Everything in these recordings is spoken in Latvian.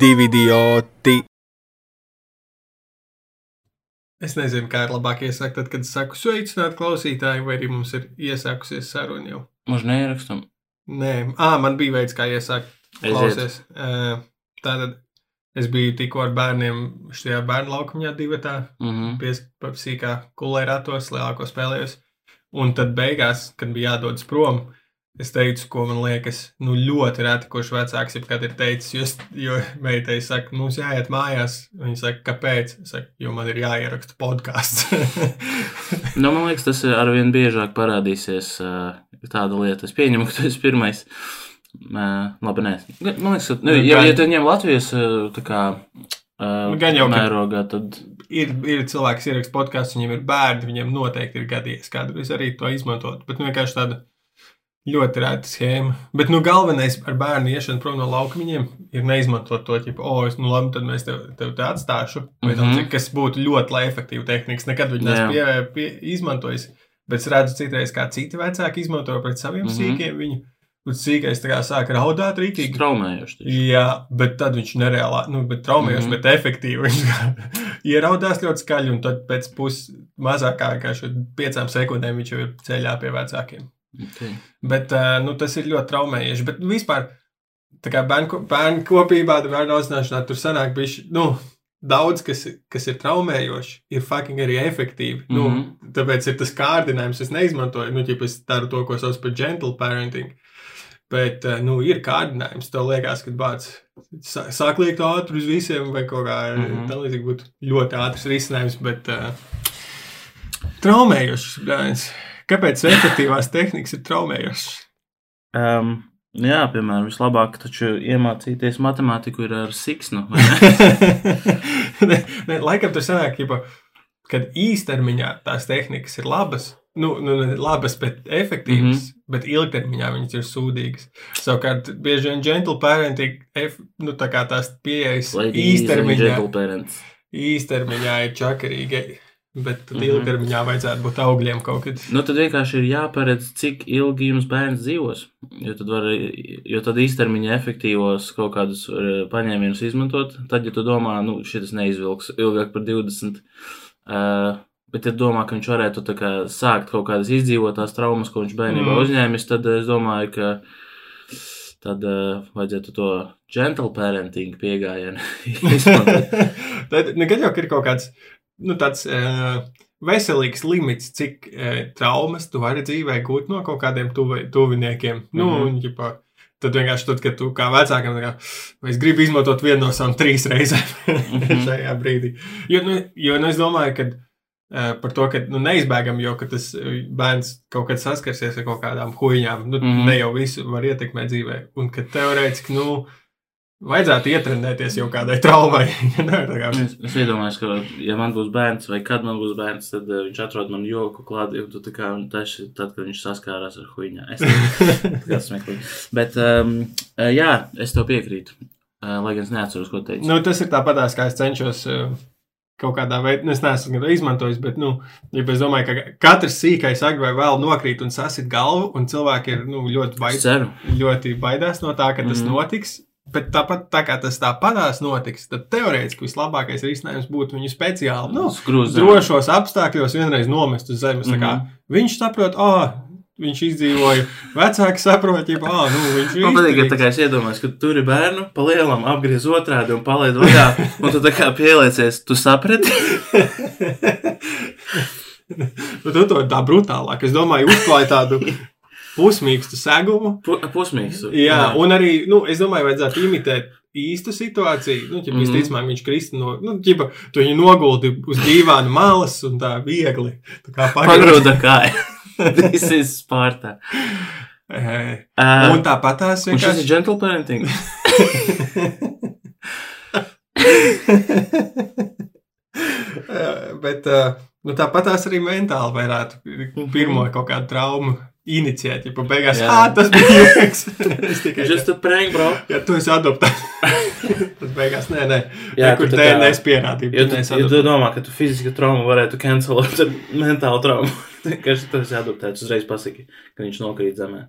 divi idioti. Es nezinu, kā ir labāk iesākt, tad, kad es saku sveicināt klausītāju, vai arī mums ir iesākusies saruna jau. Mums neierakstam. Nē, ah, man bija veids, kā iesākt. Klausies. Uh, tātad es biju tikko ar bērniem šajā bērnu laukumā, divi tā, Mm -hmm. piesīkā kulē ratos, lielāko spēlējos. Un tad beigās, kad bija jādodas prom, es teicu, ko man liekas, nu ļoti reti, kurš vecāks jebkad ir teicis, jo, jo meitai saka, mums jāiet mājās. Viņa saka, kāpēc? Es saku, jo man ir jāieraksta podkāsts. Nu, man liekas, tas arvien biežāk parādīsies uh, tāda lieta. Es pieņemu, ka tu esi pirmais. Uh, labi, nē. Man liekas, ka, nu, Nu, ja, ja tu ņem Latvijas uh, kā, Nu, gan jau, mērogā, tad ir, ir cilvēks, kas ieraksta podkāstu, viņiem ir bērni, viņiem noteikti ir gadījies kādreiz arī to izmantot. Bet nu, vienkārši tāda ļoti rēta schēma. Bet nu, galvenais ar bērnu iešanu prom no laukumiem ir neizmantot to, ka, oh, es, nu, labi, tad mēs tev, tev te atstāšu. Mhm. mm -hmm. kas būtu ļoti efektīva tehnika. Nekad viņu neesmu pie, pie, izmantojis. Bet es redzu citreiz, kā citi vecāki izmanto pret saviem mm Mhm. -hmm. sīkiem. Viņu, un sīkais sāk raudāt rītīgi. traumējoši. taču. Jā, bet tad viņš nereāli, nu, bet traumējoši, mm Mhm. -hmm. bet efektīvi. Viņš ieraudās ļoti skaļi, un tad pēc pus mazāk kā piecām sekundēm viņš jau ir ceļā pie vecākiem. Okay. Bet uh, nu, tas ir ļoti traumējoši. Bet vispār, tā kā bērnu, bērnu kopībā, bērnu audzināšanā, tur sanāk bišķi, nu, daudz, kas, kas ir traumējoši, ir fucking arī efektīvi. Mm -hmm. nu, Mhm. tāpēc ir tas kārdinājums, es neizmantoju, nu, ja es daru to, ko sauc par gentle parenting. Bet, eh, nu, ir kārdinājums. Tev liekas, ka bācis sā- sāk liekt ātri uz visiem, vai kaut kā mm. -hmm. tāda līdzīga būtu ļoti ātrs risinājums, bet uh, traumējošs. bļāns. Kāpēc efektīvās tehnikas ir traumējošas? Um, jā, piemēram, vislabāk taču iemācīties matemātiku ir ar siksnu. ne? ne, laikam tas sanāk, ķipa, kad īstermiņā tās tehnikas ir labas. Nu, nu, ne labas, bet efektīvas, mm. -hmm. bet ilgtermiņā viņas ir sūdīgas. Savukārt, bieži vien gentle parenting, nu, tā kā tās pieejas īstermiņā, gentle parents. īstermiņā ir čakarīgi, bet tad mm. -hmm. ilgtermiņā vajadzētu būt augļiem kaut kad. Nu, tad vienkārši ir jāparedz, cik ilgi jums bērns dzīvos. Jo tad, var, jo tad īstermiņā efektīvos kaut kādus var, paņēmienus izmantot. Tad, ja tu domā, nu, šis neizvilks ilgāk par 20, uh, bet ja domā, ka viņš varētu kā sākt kaut kādas izdzīvotās traumas, ko viņš bērnībā Mm. uzņēmis, tad es domāju, ka tad uh, vajadzētu to gentle parenting piegājienu izmantot. Tad nekad jau ka ir kaut kāds nu, tāds uh, veselīgs limits, cik uh, traumas tu vari dzīvē gūt no kaut kādiem tuvi, tuviniekiem. Nu, Mhm. un, ģipa, tad vienkārši tad, kad tu kā vecākam, kā, es gribu izmantot vienu no savām trīs reizēm Mhm. šajā brīdī. Jo, nu, jo nu, es domāju, ka uh, par to, ka nu, neizbēgam, jo ka tas uh, bērns kaut kad saskarsies ar kaut kādām huīņām. Nu, mm. -hmm. Ne jau visu var ietekmēt dzīvē. Un ka teorētiski, nu, vajadzētu ietrenēties jau kādai traumai. Kā, Es, es iedomājos, ka, ja man būs bērns, vai kad man būs bērns, tad uh, viņš atrod man joku klāti, un tu tā kā taši, tad, kad viņš saskārās ar huīņā. Es tas smieklīgi. Bet, um, jā, es to piekrītu. Uh, lai gan es neatceros, ko teicu. nu, tas ir tāpatās, kā es cenšos. Uh, Kaut kādā veidā, nu, es neesmu to izmantojis, bet, nu, ja es domāju, ka katrs sīkais agri vai vēl nokrīt un sasit galvu, un cilvēki ir nu, ļoti, baid, ļoti baidās no tā, ka tas mm notiks. Bet tāpat, tā kā tas tāpatās notiks, tad teorētiski vislabākais risinājums būtu viņu speciāli nu, Skrūs zem. drošos apstākļos vienreiz nomest uz zemes. Mm Mhm. -hmm. Viņš saprot, ah, viņš izdzīvoja. Vecāki saprot, ja ah, nu, viņš ir. Man patīk, ka tā kā es iedomājos, ka tur ir bērnu, pa lielam apgriez otrādi un palaid vaļā, un tu tā kā pieliecies, tu saprati? Nu, tu to tā brutālāk. Es domāju, uzklāja tādu pusmīkstu segumu. Pu- Pusmīgs. Jā, un arī, nu, es domāju, vajadzētu imitēt īstu situāciju. Nu, ja Mhm. visticamāk, viņš kristi no, nu, ķipa, tu viņu noguldi uz dīvāna malas un tā viegli. Tā kā Pagrūda kāja. This is Sparta. Eh, Uh, Un tāpat tās un šis ir vienkārši. gentle parenting. Bet eh, nu, tāpat tās arī mentāli varētu pirmo kaut kādu traumu inicijēt. Ja beigās, Jā. ah, tas bija joks. es tikai Just a prank, bro. Ja tu esi adoptēts, tad beigās nē, nē. Jā, Jā, kur tu tā DNS pierādīja. Ja tu tu, ja tu domā, ka tu fiziski traumu varētu cancelot ar mentālu traumu, vienkārši tas ir adoptēts. Uzreiz pasaki, ka viņš nokrīt zemē.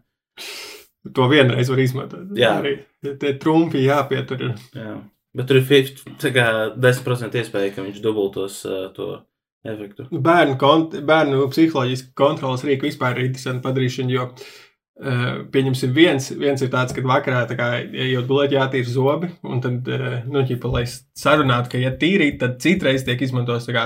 To vienreiz var izmantot. Jā. Arī tie trumpi jāpietur. Jā. Bet tur ir 50, tā kā 10% iespēja, ka viņš dubultos uh, to efektu. Bērnu, kont bērnu psiholoģiski kontrolas rīku vispār ir interesanti padarīšana, jo uh, pieņemsim viens, viens ir tāds, ka vakarā, tā kā ejot gulēt, jātīra zobi, un tad, uh, nu, ķipa, lai sarunātu, ka, ja tīrīt, tad citreiz tiek izmantos, tā kā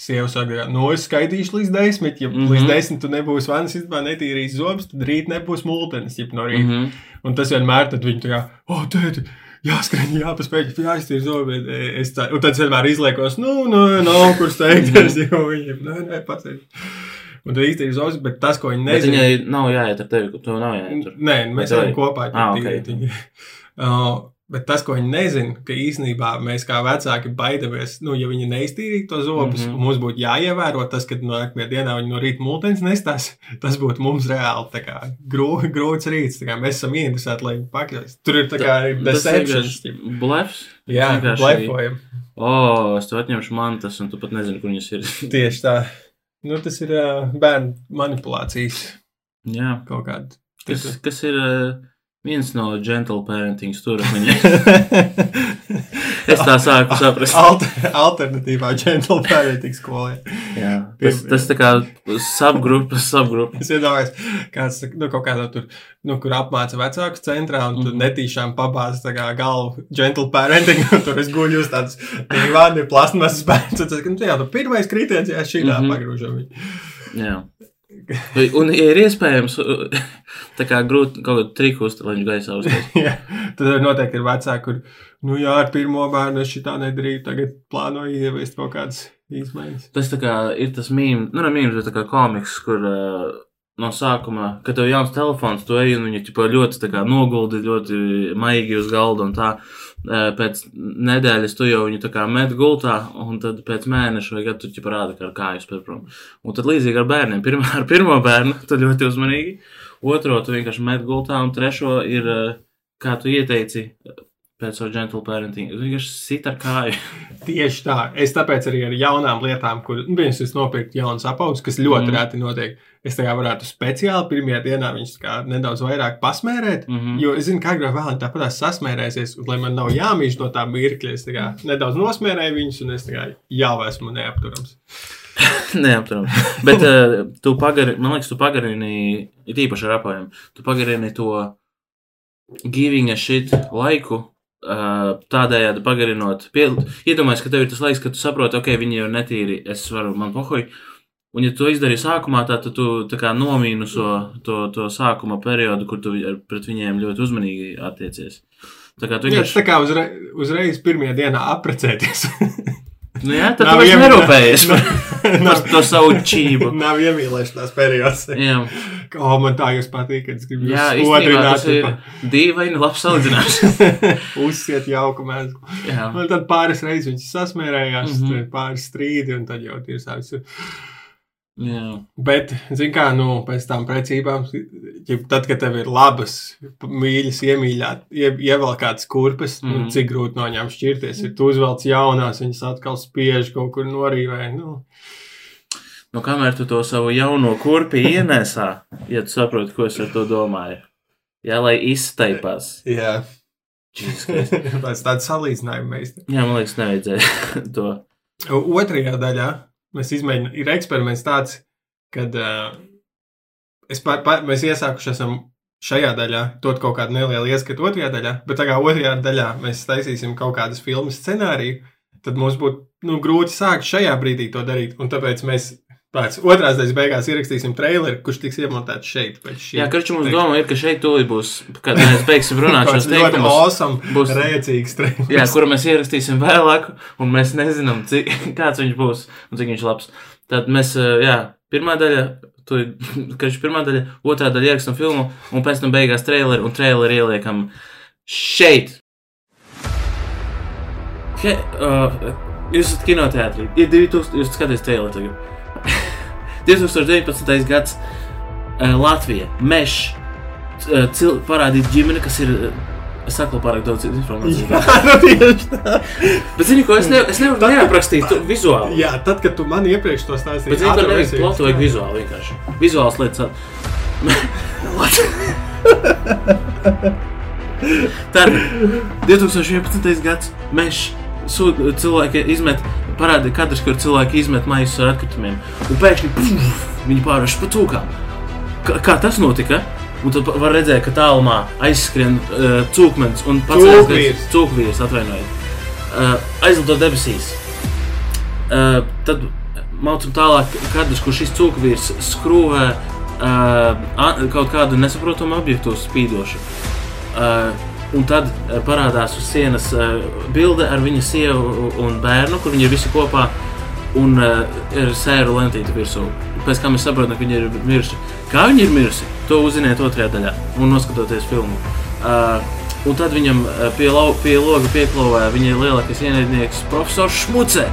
sieva saka, no es skaitīšu līdz desmit, ja mm. -hmm. līdz desmit tu nebūsi vanas istabā netīrījis zobus, tad rīt nebūs multenis, ja no rīta. Mm. -hmm. Un tas vienmēr tad viņi tā kā, o, oh, tēti, jāskrien, jāpaspēj, jāiztīra zobi. Es tā, un tad es vienmēr izliekos, nu, nu, nav kur steigties, jo viņi, nē, nē, pats ir. Un tu iztīri zobus, bet tas, ko viņi nezina. viņai nav jāiet ar tevi, to nav jāiet tur. Nē, mēs Vai ejam kopā. Ah, ok. okay. uh, bet tas, ko viņi nezina, ka īsnībā mēs kā vecāki baidamies, nu, ja viņi neiztīrītu to zobus, mm. -hmm. mums būtu jāievēro tas, ka no nākamajā dienā viņi no rīta mūtens nestās. Tas būtu mums reāli kā grū, grūts rīts. kā Mēs esam ieinteresēti, lai viņi pakļaujas. Tur ir tā kā deceptions. blefs. Jā, blefojam. O, es tev atņemšu mantas, un tu pat nezini, kur viņas ir. Tieši tā. Nu, tas ir uh, bērnu manipulācijas Jā. kaut kāda. Kas, kas ir uh, viens no gentle parenting stūrakmeņiem? es tā sāku saprast. Alter, alternatīvā gentle parenting skolē. Jā, tas, tas tā kā subgrupas, subgrupas. Es iedomājos, kāds nu, kaut kādā tur, nu, kur apmāca vecākus centrā, un tur Mhm. netīšām pabāza tā kā galvu gentle parenting, un tur es guļu uz tādas divādi plasmasas bērns, ka, nu, jā, tu pirmais kritiens, jā, šī tā Mhm. pagrūžam viņu. Jā. Un, ja ir iespējams, kā grūti kaut kādu triku uztaisīt, lai viņš gaisā uztaisītu. Jā, tad noteikti ir vecāki, kur, nu jā, ar pirmo bērnu es šitā nedarīju, tagad plānoju ieviest kaut kādas izmaiņas. Tas tā kā ir tas mīmīms, nu, ne mīmīms, bet tā kā komiks, kur uh, no sākuma, kad tev ir jauns telefons, tu ej un viņi ķipa, ļoti noguldi, ļoti maigi uz galda un tā. Pēc nedēļas tu jau viņu tā kā met gultā, un tad pēc mēneša vai gadu tu ķipa rāda, ka ar kāju spēr prom. Un tad līdzīgi ar bērniem. Pirmā, ar pirmo bērnu tu ļoti uzmanīgi, otro tu vienkārši met gultā, un trešo ir, kā tu ieteici, pēc savu gentle parenting, tu vienkārši sit ar kāju. Tieši tā. Es tāpēc arī ar jaunām lietām, kur nu, viens ir nopirkt jaunas apaugas, kas ļoti mm. reti notiek. Es tā kā varētu speciāli pirmajā dienā viņus kā nedaudz vairāk pasmērēt. Mm. -hmm. Jo es zinu, ka agrāk vēlāk tāpat sasmērēsies, un lai man nav jāmīž no tā mirkļa. Es tā kā nedaudz nosmērēju viņus, un es kā jau esmu neapturams. Neapturami. Bet uh, tu pagarini, man liekas, tu pagarini, it īpaši ar apaviem, tu pagarini to giving a shit laiku. Tādējādi pagarinot, pie, iedomājies, ka tev ir tas laiks, ka tu saproti, ok, viņi jau ir netīri, es varu, man pohoju. Un, ja tu izdarīji sākumā, tad tu tā kā nomīnuso to, to sākuma periodu, kur tu pret viņiem ļoti uzmanīgi attiecies. Tā kā tu vienkārši. tā kā uzre, uzreiz pirmajā dienā apprecēties. Nu, jā, tad Nav tu vairs nerūpējies nav, to savu čību. nav iemīlēšanās periods. Jā. O, man tā jūs patīk, kad es gribu Jā, jūs īstenībā tas ir odrināt. dīvaini labs salīdzinājums. Uzsiet jauku mēslu. Jā, Un tad pāris reizes viņš sasmērējās, mm. -hmm. pāris strīdi, un tad jau ir sācis. Jā. Bet, zin kā, nu, pēc tam precībām, ja tad, kad tev ir labas, mīļas, iemīļāt, ie, ievelkātas kurpes, mm nu, Mhm. cik grūti no viņām šķirties, ir tu uzvelc jaunās, viņas atkal spiež kaut kur norīvē, nu. Nu, kamēr tu to savu jauno kurpi ienesā, ja tu saproti, ko es ar to domāju. Jā, lai izstaipās. Jā. Pēc tāda salīdzinājuma mēs. Jā, man liekas, nevajadzēja to. Otrajā daļā mēs izmēģinām, ir eksperiments tāds, kad uh, pār, pār, mēs iesākuši esam šajā daļā, dot kaut kādu nelielu ieskatu otrajā daļā, bet tā kā otrajā daļā mēs taisīsim kaut kādas filmas scenāriju, tad mums būtu nu, grūti sākt šajā brīdī to darīt. Un tāpēc mēs pēc otrās daļas beigās ierakstīsim traileri, kurš tiks iemontēts šeit. Jā, karču mums doma ir, ka šeit tūlīt būs, kad mēs beigsim runāt šos teikumus. awesome, būs- rēcīgs trailers. Jā, kuru mēs ierakstīsim vēlāk, un mēs nezinām, cik, kāds viņš būs un cik viņš labs. Tad mēs, eh, jā, pirmā daļa, tu, karš pirmā daļa, otrā daļa ierakstām filmu, un pēc tam beigās traileri, un traileri ieliekam šeit. He, uh, jūs esat kinoteātrī, ir 2000, jūs skatāties traileri tagad. 2019. gads, uh, Latvija, Mešs, uh, parādīt ģimeni, kas ir. Uh, Es saku pārāk daudz informācijas. Jā, nu tieši tā. Bet, zini, ko es, ne, es nevaru neaprakstīt to vizuāli. Jā, tad, kad tu man iepriekš to stāstīji, ko ātrāk nevajag plotu, vajag vizuāli vienkārši. Vizuāls lietas. Tad 2011. gads sū- cilvēki izmet, parāda kadrs, kur cilvēki izmet maisus ar atkritumiem. Un pēkšņi puf, viņi pārvērš pa cūkām. Kā, kā tas notika? Un tad var redzēt, ka tālumā aizskrien uh, cūkmens un pats Cūkvīrs. cūkvīrs atvainojiet. Uh, aizlido debesīs. Uh, tad mācām tālāk, kadrs, kur šis cūkvīrs skrūvē uh, kaut kādu nesaprotamu objektu spīdošu. Uh, un tad uh, parādās uz sienas uh, bilde ar viņa sievu un bērnu, kur viņi ir visi kopā. Un uh, ir sēru lentīte virsū. Pēc tam mēs saprotam, ka viņi ir miruši. Kā viņi ir miruši, to uzziniet otrajā daļā, un noskatoties filmu. Uh, un tad viņam pie, lau, pie loga pieklāvē viņa lielākais ienaidnieks, profesors Šmucē.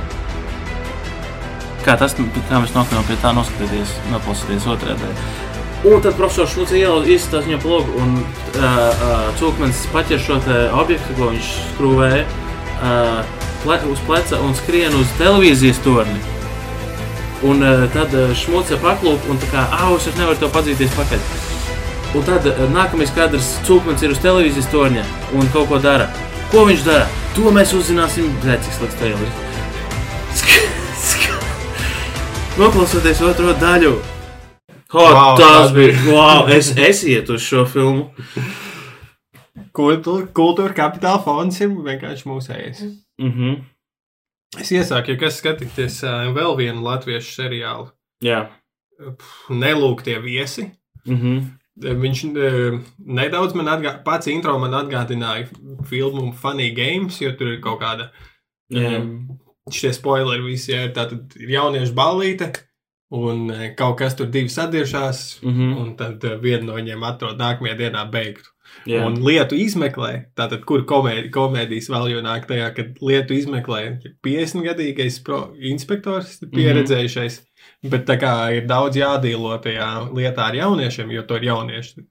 Kā tas, kā mēs nokļuvām pie tā, noskatīties, noklausīties otrajā daļā. Un tad profesors Šmucē iesaistās viņam plogu, un uh, uh, cūkmens paķer šo objektu, ko viņš skrūvēja uh, ple, uz pleca un skrien uz televīzijas torni. Un uh, tad uh, šmuce paklūp un tā kā, ah, es nevaru to padzīties pakaļ. Un tad uh, nākamais kadrs cūkmens ir uz televīzijas torņa un kaut ko dara. Ko viņš dara? To mēs uzzināsim, bet cik slikts traileris. Noklausoties otro daļu. Oh, Wow, tas bija. Wow, es, es ietu uz šo filmu. Kultūra, kultūra kapitāla fonds ir vienkārši mūsējais. Mm -hmm. Es iesaku, ja kas skatīties uh, vēl vienu latviešu seriālu, Jā. Nelūgtie viesi. Mm -hmm. Viņš uh, nedaudz man atgādināja, pats intro man atgādināja filmu Funny Games, jo tur ir kaut kāda Jā. um, šie spoileri visi, ja ir tātad ir jauniešu ballīte, un eh, kaut kas tur divi sadiršās, Mm -hmm. un tad eh, viena no viņiem atrod nākamajā dienā beigtu. Jā. Un lietu izmeklē, tātad, kur komēdi, komēdijas vēl jau nāk tajā, kad lietu izmeklē 50-gadīgais pro- inspektors, pieredzējušais. Bet tā kā ir daudz jādīlo tajā lietā ar jauniešiem, jo to ir jaunieši.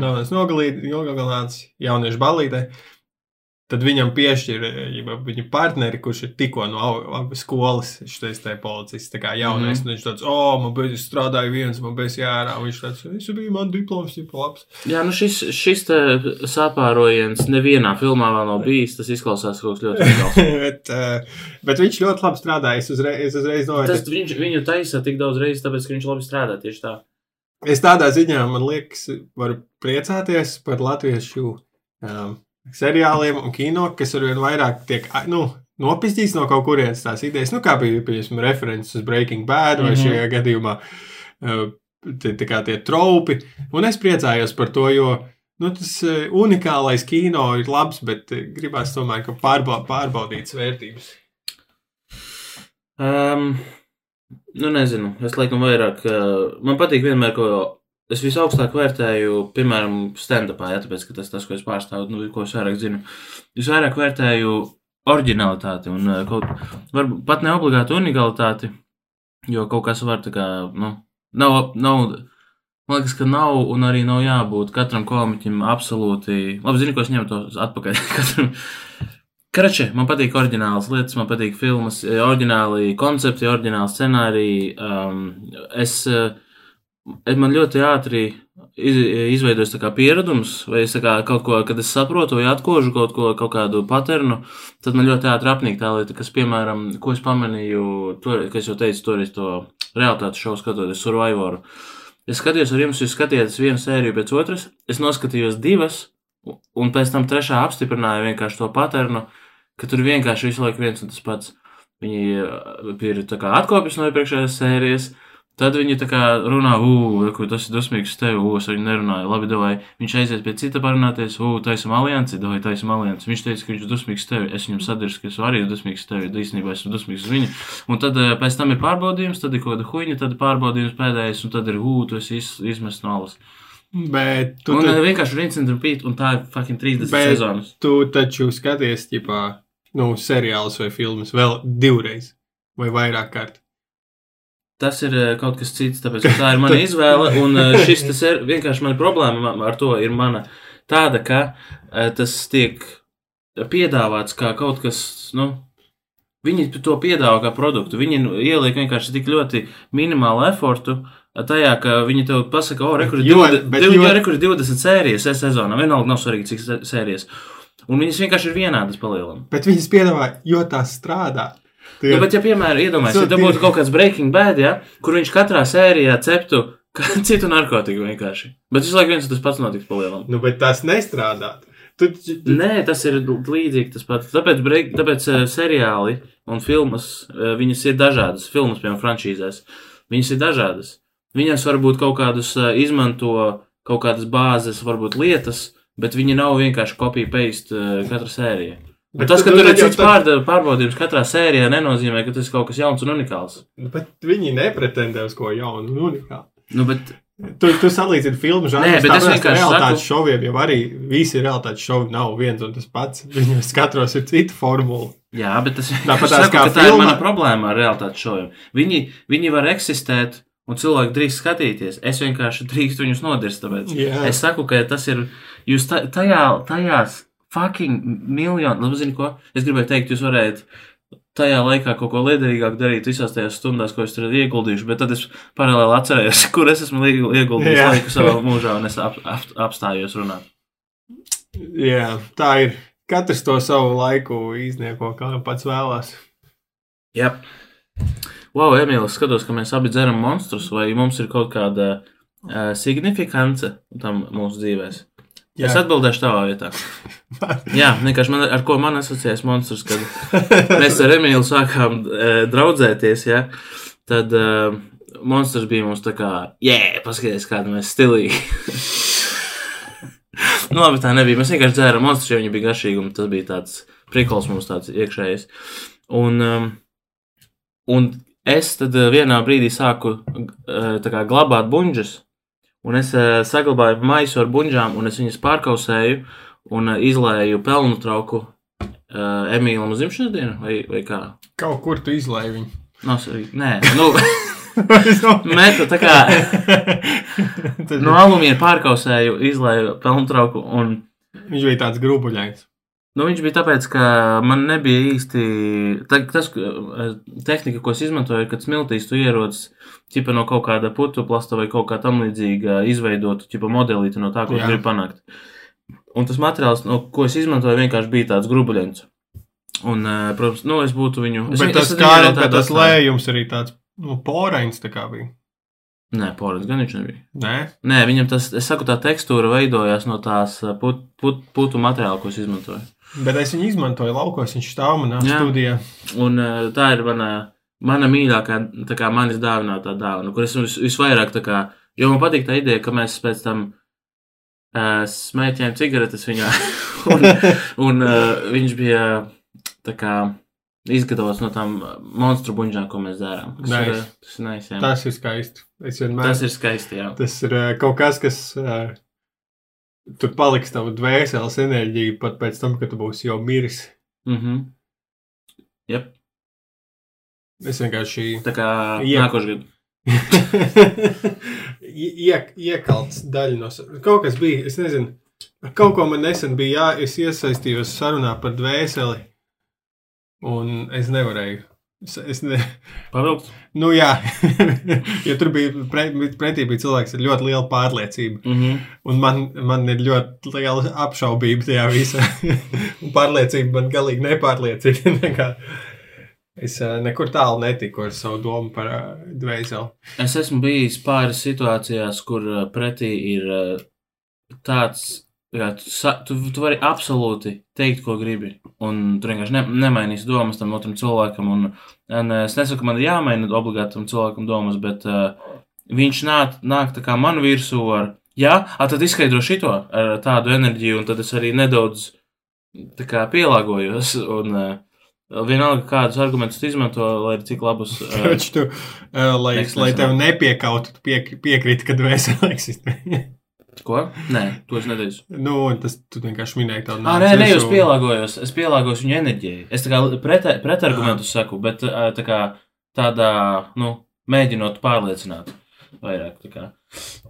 Nav nogalināts jauniešu balītē. Tad viņam piešķir ja viņa partneri, kurš ir tikko no au- skolas, šis te policists, tā kā jaunais. Mm -hmm. Viņš tāds, o, man bija strādāja viens, man bija jārā. Viņš tāds, es biju, man diploms, ir labs. Jā, nu šis, šis te sapārojiens nevienā filmā vēl nav bijis. Tas izklausās kaut kas ļoti reāls. bet, uh, bet viņš ļoti labi strādāja. Es uzreiz, es uzreiz Tas novērtēju. viņš, viņu taisa tik daudz reizes, tāpēc, ka viņš labi strādā tieši tā. Es tādā ziņā, man liekas, varu priecāties par latviešu um, seriāliem un kino, kas arvien vairāk tiek nu, nopietnīts no kaut kurienes tās idejas. Nu, kā bija piemēram references uz Breaking Bad vai Mhm. šajā gadījumā uh, tie, tie tropi. Un es priecājos par to, jo nu, tas uh, unikālais kino ir labs, bet uh, gribās tomēr pārba pārbaudītas vērtības. Um, nu, nezinu. Es laikam vairāk. Uh, man patīk vienmēr, ko es visaugstāk vērtēju, piemēram, stand-upā, ja tāpēc, ka tas tas, ko es pārstāvu, nu, ko es vairāk zinu. Es vairāk vērtēju originalitāti un uh, kaut varbūt pat ne obligāti unikalitāti, jo kaut kas var tā kā, nu, nav, nav, man liekas, ka nav un arī nav jābūt katram komiķim absolūti, labi, zinu, ko es ņemu to atpakaļ, katram. Karači, man patīk oriģinālas lietas, man patīk filmas, eh, oriģināli koncepti, oriģināli scenāriji. Um, es, eh, es man ļoti ātri iz, izveidojas pieredums, vai es kā kaut ko, kad es saprotu vai atkožu kaut ko, kaut kādu paternu, tad man ļoti ātri apnīk tā lieta, kas, piemēram, ko es pamanīju, to, ka es jau teicu, toreiz to realitātes šovu skatoties Survivoru. Es skatījos ar jums, jūs skatījāties vienu sēriju pēc otras, es noskatījos divas, un pēc tam trešā apstiprināja vienkārši to paternu, ka tur vienkārši visu laiku viens un tas pats. Viņi uh, ir atkopjas no iepriekšējās sērijas, tad viņi tā kā runā, ko tas ir dusmīgs tevi, ugh, es viņu nerunāju, labi, davai. Viņš aizies pie cita parunāties, ugh, taisam aliansi, davai, taisam aliansi. Viņš teica, ka viņš ir dusmīgs uz tevi, es viņam sadirsu, ka es arī esmu dusmīgs uz tevi, īstenībā esmu dusmīgs uz viņu. Un tad uh, pēc tam ir pārbaudījums, tad ir kaut kāda huīņa, tad ir pārbaudījums pēdējais, un tad ir, ugh, tu esi iz, izmests no alas. Bet tu, Un tu, uh, vienkārši rinci un repeat, un tā ir fucking 30 Bet- sezonas. tu taču skaties, ģipā, nu, seriālus vai filmas vēl divreiz vai vairāk kārt. Tas ir eh, kaut kas cits, tāpēc tā ir mana izvēle. Un eh, šis ir vienkārši mana problēma ma- ar to ir mana tāda, ka eh, tas tiek piedāvāts kā kaut kas, nu, viņi to piedāvā kā produktu. Viņi nu, ieliek vienkārši tik ļoti minimālu efortu, tajā, ka viņi tev pasaka, o, rekur Jo, 20, bet jo, rekur ir 20 sērijas sezonā. Vienalga nav svarīgi, cik sērijas. Un viņas vienkārši ir vienādas palielinājums. Bet viņas piedāvā, jo tās strādā. Ja, bet, ja, piemēram, iedomājieties, ja So, tev tie- būtu kaut kāds Breaking Bad, ja, kur viņš katrā sērijā ceptu citu narkotiku vienkārši. Bet visu laiku viens tas pats notiks palielinājums. nu, bet tās nestrādā. Tu, Nē, tas ir līdzīgi tas pats. Tāpēc, break, tāpēc uh, seriāli un filmas, uh, viņas ir dažādas. Filmas, piemēram, frančīzēs, viņas ir dažādas. Viņas varbūt kaut kādus uh, izmanto, kaut kādas bāzes, varbūt lietas, bet viņi nav vienkārši kopija-paste uh, katra sērija. Bet Bet tas, ka tu tur ir cits tad- pār, pārbaudījums katrā sērijā, nenozīmē, ka tas ir kaut kas jauns un unikāls. bet viņi nepretendē uz ko jaunu un unikālu. Nu, bet, Tu, tu salīdzini filmu žanru, Nē, bet es vienkārši realitātes saku- šoviem, jau arī visi realitātes šovi nav viens un tas pats. Viņiem katros ir cita formula. jā, bet tas Tāpat saku, kā tā ir mana problēma ar realitātes šoviem. Viņi, viņi var eksistēt. Un cilvēki drīkst skatīties. Es vienkārši drīkstu viņus nodirst. Tāpēc. Jā. Es saku, ka tas ir. Jūs ta- tajā, tajās fucking miljonu, labi, zini, ko? Es gribēju teikt, jūs varētu tajā laikā kaut ko liederīgāku darīt visās tajās stundās, ko es tur ieguldīšu, bet tad es paralēli atcerējos, kur es esmu ieguldījis Jā. laiku savā mūžā, un es ap, ap, apstājos runāt. Jā, tā ir. Katrs to savu laiku iznieko, kā pats vēlās. Jā. Wow, Emīl, es skatos, ka mēs abi dzeram monstrus, vai mums ir kaut kāda uh, signifikance tam mūsu dzīvēs? Jā. Es atbildēšu tavā vietā. Jā, vienkārši man, ar ko man asociējas monstrs, kad mēs ar Emīlu sākām uh, draudzēties, ja, tad uh, monstrs bija mums tā kā, jē, paskaties, kāda mēs stilīgi. nu, labi, tā nebija. Mēs vienkārši dzērām monstrus, jo viņi bija garšīgi, un tas bija tāds prikols mums tāds iekšējs. Un, um, un es tad uh, vienā brīdī sāku tā kā glabāt buļģus, un es uh, saglabāju maisu ar buļģām, un es viņas pārkausēju un uh, izlēju pelnu trauku uh, Emīlam uz dzimšanas dienu, vai, vai kā? Kaut kur tu izlaiž viņu. Svarīgi. Nē, nu, meta tā kā no alumīna pārkausēju, izlēju pelnu trauku, un Viņš bija tāds grubuļains. Nu, viņš bija tāpēc, ka man nebija īsti tā, tas, eh, tehnika, ko es izmantoju, kad smiltīs tu ierodas ķipa no kaut kāda putu plasta vai kaut kā tam līdzīga izveidotu ķipa modelīti no tā, ko Jā. gribi panākt. Un tas materiāls, no, ko es izmantoju, vienkārši bija tāds grubuļens. Un, eh, protams, nu, es būtu viņu. Es, Bet viņu- tas, es kā, bet tas lējums arī tāds nu, porains tā kā bija. Nē, porcelāns gan viņš nebija. Nē, Nē, viņam tas, es saku, tā tekstūra veidojās no tās eh, put, put, putu materiāla, ko es izmantoju. Bet es viņu izmantoju laukos. Viņš stāv manā Jā. studijā. Un uh, tā ir mana, mana mīļākā, tā kā manis dāvinātā dāvana, kur es vis, visvairāk tā kā, jo man patīk tā ideja, ka mēs pēc tam uh, smēķējām cigaretes viņā, un, un uh, viņš bija tā kā izgatavots no tām monstru buļģām, ko mēs. Tas Nice. tas ir nice. Tas ir skaisti. Es vienmēr, Tas ir skaisti, jā. tas ir uh, kaut kas, kas uh, tur paliks tavu dvēseles enerģiju pat pēc tam, kad tu būsi jau miris. Mhm. Jep. Es vienkārši Tā kā Jā. nākošais gads. Iek, iekalts daļa no kaut kas bija. Es nezinu, kaut ko man nesen bija jā, es iesaistījos sarunā par dvēseli, un es nevarēju. Es, es ne, Pavilkt. nu, jā, jo tur bija pre, pretī bija cilvēks ar ļoti lielu pārliecību. Mhm. Un man, man ir ļoti liela apšaubība tajā visā. un pārliecība man galīgi nepārliecīga. Nekā. es uh, nekur tālu netiku ar savu domu par uh, dvēseli. Es esmu bijis pāris situācijās, kur uh, pretī ir uh, tāds, ka tu, tu, tu vari absolūti teikt, ko gribi. Un tu vienkārši ne, nemainīsi domas tam otram cilvēkam. Un, un es nesaku, man ir jāmaina obligāti tam cilvēkam domas, bet uh, viņš nāk, nāk tā kā man virsū ar, jā, a, tad izskaidro šito ar tādu enerģiju, un tad es arī nedaudz kā pielāgojos. Un, uh, Vienalga, kādus argumentus tu izmanto, lai arī cik labus. Uh, Taču tu, uh, lai, lai tev nepiekautu, tu piek, piekrīti, ka dvēsele eksistē. Ko? Nē, to es neteicu. nu, tas tu vienkārši minēji tādu Ah, nē, nē, es pielāgojos. Es pielāgojos viņa enerģijai. Es tā kā pret, pretargumentus saku, bet tā kā tādā, nu, mēģinot pārliecināt. vairāk.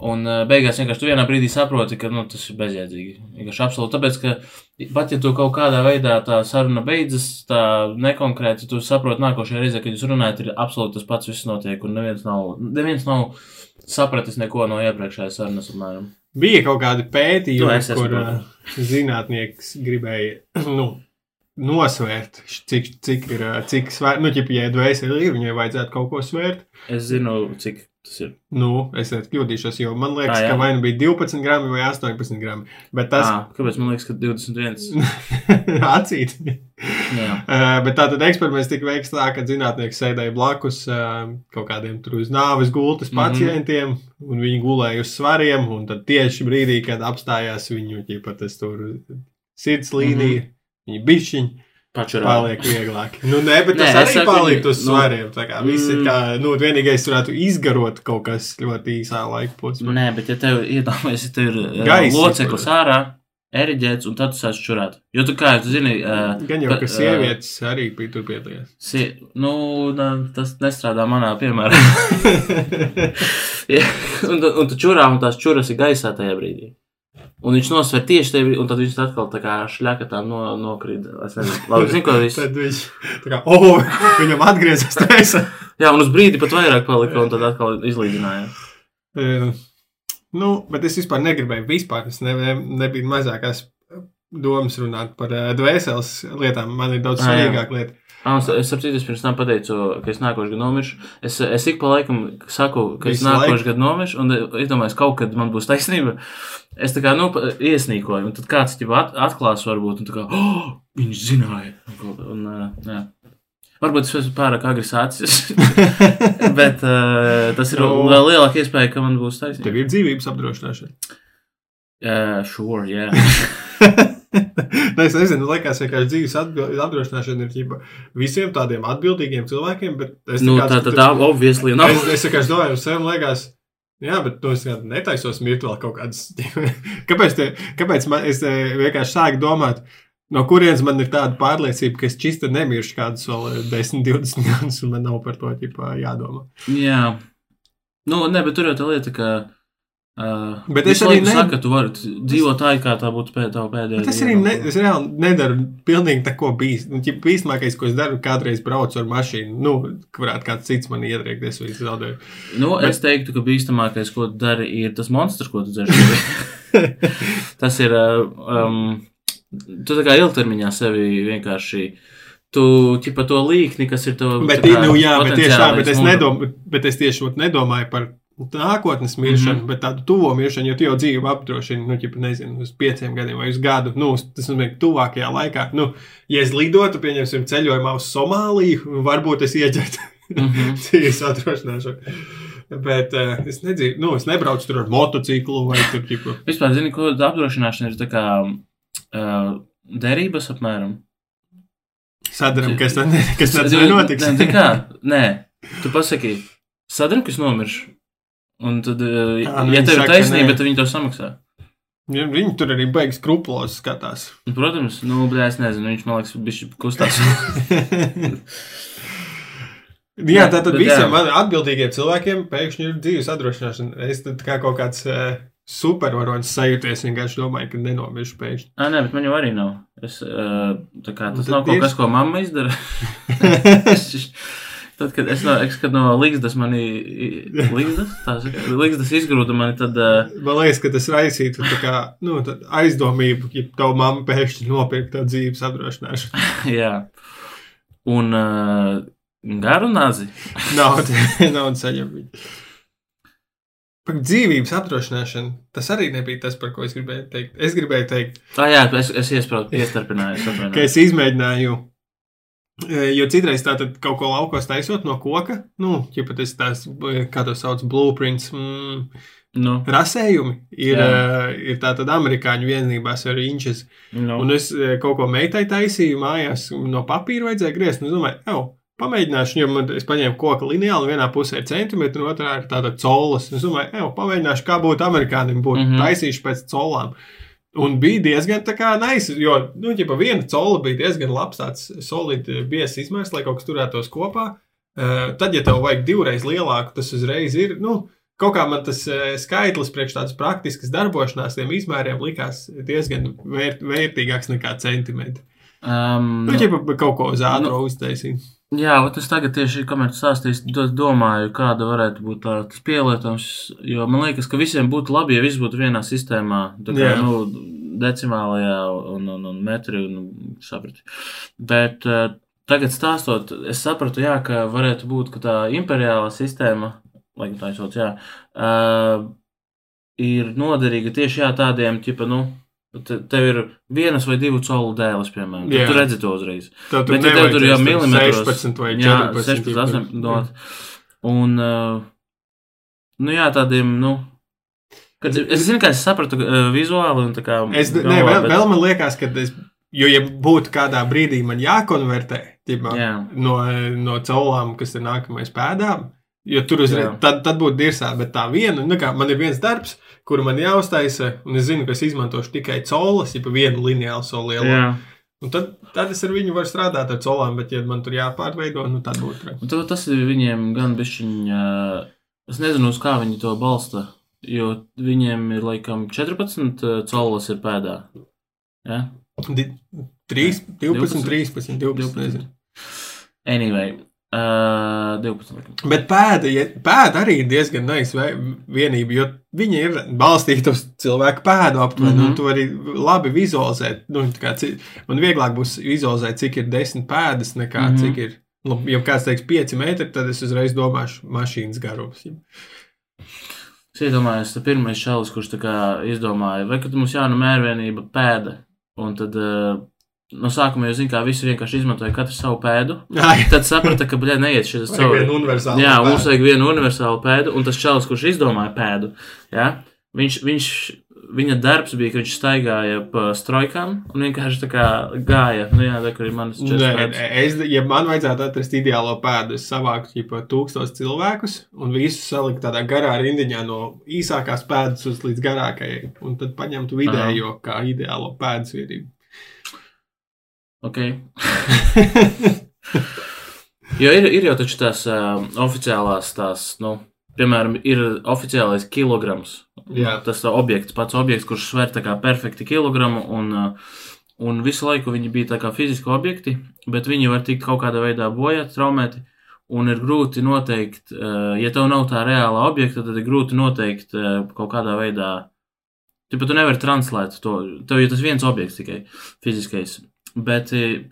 Un beigās vienkārši tu vienā brīdī saproti, ka nu, tas ir bezjēdzīgi. Vienkārši absolūti. Tāpēc, ka pat ja tu kaut kādā veidā tā saruna beidzas, tā nekonkrēti, tu saproti nākošajā reizē, kad jūs runājat, ir absolūti tas pats viss notiek, un neviens nav, neviens nav sapratis neko no iepriekšējās sarunas, apmēram. Bija kaut kādi Tu pētījumi, esi, kur uh, zinātnieks gribēja nu, nosvērt, cik, cik ir, uh, cik svērt, nu, ķip, ja dvēseli ir, viņai vajadzētu kaut ko svērt. Es zinu, cik tas ir. Nu, es kļūdīšos, jo man liekas, jā. ka vai nu bija 12 grami vai 18 grami. Bet tas Ah, kāpēc man liekas, ka 21? acīt. Uh, bet tā tad eksperiments tika veikts tā, ka zinātnieks sēdēja blakus uh, kaut kādiem tur uz nāves gultas Mhm. pacientiem, un viņi gulēja uz svariem. Un tad tieši brīdī, kad apstājās viņu ķipa, tas tur sirds līnija, Mhm. viņi bišķiņi Pačurā. paliek vieglāk. Nu, nē, bet tas Nē, es arī saku, palikt viņi- uz nu, svariem. Tā kā viss ir mm. kā, nu, vienīgais varētu izgarot kaut kas ļoti īsā laika posmā. Nē, bet ja tev iedomājies, ja tev ir uh, Gaisa, loceklis kur- ārā, eriģēts, un tad tu sāc čurāt. Jo tu kā, tu zini, uh, Gan jau, ka ka, sievietes arī bija tur piedalījās. Si, nu, na, tas nestrādā manā piemērā. ja, un, un tu čurā, un tās čuras ir gaisā tajā brīdī. Un viņš nosver tieši brīdī, un tad viņš atkal tā kā šļakatā no, nokrīt. Es nezinu, labi, zinu, ko viss. Tad viņš tā kā, oh, viņam atgriezās taisa. Jā, un uz brīdi pat vairāk palika, un tad atkal izlīdzināja. Uh, nu, bet es vispār negribēju vispār. Es ne, ne, nebiju mazākās domas runāt par uh, dvēseles lietām. Man ir daudz svarīgāk lieta. Ah, es, es saprotu, es pirms tam pateicu, ka es nākošu gadu nomiršu. Es, es ik pa laikam saku, ka es Visu nākošu laiku? gadu nomiršu, un es domāju, ka kaut kad man būs taisnība. Es tā kā nu, iesnīkoju, un tad kāds jau at, atklās, varbūt, un tā kā, oh, viņš zināja. Un, uh. Varbūt es esmu pārāk agri sācis, bet uh, tas ir Nu. vēl lielāka iespēja, ka man būs taisnība. Tev ir dzīvības apdrošināšana. Uh, sure, jā. Nē, es nezinu, liekas, vienkārši dzīves apdrošināšana ir ģipa, visiem tādiem atbildīgiem cilvēkiem. bet Es Nu, tā tad tā, obviously, nav. Es, es vienkārši domāju, sev liekas, jā, bet nu, es netaisos mirt vēl kaut kādas. kāpēc, te, kāpēc man, es eh, vienkārši sāku domāt, no kurienes man ir tāda pārliecība, ka es čista nemiršu kādus vēl eh, 10, 20 gadus, un man nav par to ģipā, jādomā. Jā. Nu, nē, bet tur jau tā lieta, ka. Uh, Bet es arī laiku ne- saka, ka tu vari dzīvot tā, kā tā būtu pēd, pēdējā. Bet es arī ne, es reāli nedaru pilnīgi tako bīst. Nu, bīstamākais, ko es daru, kādreiz braucu ar mašīnu, nu, ka varētu kāds cits man ietriekties vai zaudēt. Nu, es teiktu, ka bīstamākais, ko tu dari, ir tas monstrs, ko tu dzer. tas ir. uh, Um, tu tā kā ilgtermiņā sevi vienkārši. Tu ķipa to līkni, kas ir tev. Bet, tā kā nu, jā, bet tieši tā, bet es, nedomāju, bet es tieši nedomāju par nākotnes miršanu, mm. -hmm. bet tādu tuvo miršanu, jo tu jau dzīvi apdrošini, nu, ķipa, nezinu, uz pieciem gadiem vai uz gadu. Nu, tas nozīmē, ka tuvākajā laikā, nu, ja es lidotu, pieņemsim, ceļojumā uz Somāliju, varbūt es ieģertu Mhm. dzīves apdrošināšanu. Bet uh, es nedzīvu, nu, es nebraucu tur ar motociklu vai tur, ķipa. Vispār, zini, ko apdrošināšana ir tā kā uh, derības apmēram. Sadaram, kas tad, ne, kas tad nenotiks. Nē, tā kā, nē, tu pasaki, sadaram, kas nomirš. Un tad, uh, Ā, nu ja viņi tev ir taisnība, tad viņi to samaksā. Ja Viņi tur arī beigas skruplos skatās. Nu, Protams, nu, bet es nezinu, viņš man liekas, bišķi kustās. Jā, Jā, tātad bet visiem jā. atbildīgiem cilvēkiem pēkšņi ir dzīves apdrošināšana. Es tad kā kaut kāds uh, supervaronis sajūties, vienkārši domāju, ka nenomiršu pēkšņi. Ā, nē, bet man jau arī nav. Es, uh, tā kā, Nu, tas tad nav kaut tieši- kas, ko mamma izdara. Tad, kad es no, es, kad no līgzdas mani, līgzdas, tā saka, līgzdas izgrūda mani, tad, uh, Man liekas, ka tas raisītu tā kā, nu, tā aizdomību, ja tavu mammu pēkšņi nopirkt tādu dzīves apdrošināšanu. jā. Un uh, garu nazi. Naudu, naudu saņem viņi. Par dzīvības apdrošināšanu tas arī nebija tas, par ko es gribēju teikt. Es gribēju teikt, Ah, jā, es, es iesprādu, iestarpināju. es ka es izmēģināju. E, Jo citreiz tā tad kaut ko laukos taisot no koka, nu, ja pat es tās, e, kā to sauc, blueprints, mm, Nu, rasējumi, ir, uh, ir tā tad amerikāņu vienībās ar inčes. nu. Un es kaut ko meitai taisīju mājās, no papīra vajadzēja griezt. Un es domāju, jau, pamēģināšu, jo man, es paņēmu koku lineālu, vienā pusē ir centimetri, un otrā ir tāda colas. Es domāju, jau, pamēģināšu, kā būtu amerikānim, būtu mm. -hmm. taisījuši pēc colām. Un bija diezgan tā kā nice, jo, nu, ja pa viena cola bija diezgan labs, tāds solidi biezs izmērs, lai kaut kas turētos kopā. Uh, tad, ja tev vajag divreiz lielāku, tas uzreiz ir, nu, kaut kā man tas eh, skaitlis priekš tādas praktiskas darbošanās tiem izmēriem likās diezgan vērt, vērtīgāks nekā centimetri. Um, Nu, ja kaut ko uz ātru nu, uztaisīt. Jā, ot es tagad tieši, kamēr do- domāju, kāda varētu būt tā, tas pielietojums. Jo man liekas, ka visiem būtu labi, ja viss būtu vienā sistēmā. Tā kā, Jā. nu, decimālajā un, un, un metri un saprati. Bet uh, tagad stāstot, es sapratu, jā, ka varētu būt, ka tā imperiālā sistēma, laikam tā sauc, jā, uh, ir noderīga tieši jā, tādiem, tipa, nu, te, tev ir vienas vai divu colu dēles, piemēram. Jā. Tu redzi to uzreiz. Tad Bet, ja tev tur jau milimetros, 16 vai 14. jā, 16, 18, dot. Un, uh, nu jā, tādiem, nu, kad, es zinu, ka es sapratu uh, vizuāli un tā kā. Es, ne, galvā, vēl, bet- vēl man liekas, ka es, jo, ja būtu kādā brīdī man jākonvertē ķipā, Jā. no, no caulām, kas ir nākamais pēdām, jo tur uzreiz, Jā. tad, tad būtu dirsā, bet tā viena, nu kā man ir viens darbs, kuru man jāuztaisa, un es zinu, ka es izmantošu tikai caulas, ja pa vienu lineālu soli lielu. Jā. Un tad, tad es ar viņu varu strādāt ar colām, bet, ja man tur jāpārveido, nu tad būtu to- tas ir viņiem gan bišķiņ, uh, es nezinu, uz kā viņi to balsta, jo viņiem ir laikam 14 colas ir pēdā. Ja? Di- trīs- 12, 12, 13, 12, nezinu. Anyway, uh, 12. laikam. Bet pēda, ja, pēda arī ir diezgan vai- vienība, jo viņa ir balstīta uz cilvēku pēdu aptuveni, mm Mhm. -hmm. un tu vari labi vizualizēt. Nu, kā man vieglāk būs vizualizēt, cik ir desmit pēdas, nekā mm Mhm. -hmm. cik ir. Nu, ja kāds teiks, pieci metri, tad es uzreiz domāšu, mašīnas garums. Es iedomājos, tas pirmais šalis, kurš izdomāja, vai ka mums jāna mērvienība pēda. Un tad uh, no sākuma jau zina, kā visi vienkārši izmantoja katru savu pēdu. Ai, Tad saprata, ka, bļā, neiet šis cauri. vienu universālu Jā, pēdu. mums vajag vienu universālu pēdu, un tas čalis, kurš izdomāja pēdu, jā, viņš, viņš, viņa darbs bija, ka viņš staigāja pa strojkām un vienkārši tā kā gāja. Nu jā, tā kur ir manas četras es, ja man vajadzētu atrast ideālo pēdu, es savāktu jau tūkstošus cilvēkus un visus saliktu tādā garā rindiņā no īsākās pēdas uz līdz garākajai. Un tad paņemtu vidējo kā ideālo pēdas viedību. Ok. Jo ir, ir jau tās uh, oficiālās, tās, nu, piemēram, ir oficiālais kilograms. Jā. Tas uh, objekts, pats objekts, kurš sver tā kā perfekti kilogramu, un, un visu laiku viņi bija tā kā fiziski objekti, bet viņi var tikt kaut kādā veidā bojāti, traumēti. Un ir grūti noteikt, ja tev nav tā reāla objekta, tad ir grūti noteikt kaut kādā veidā. Tu pat tu nevari translēt to. Tev ir tas viens objekts tikai fiziskais. Bet eh,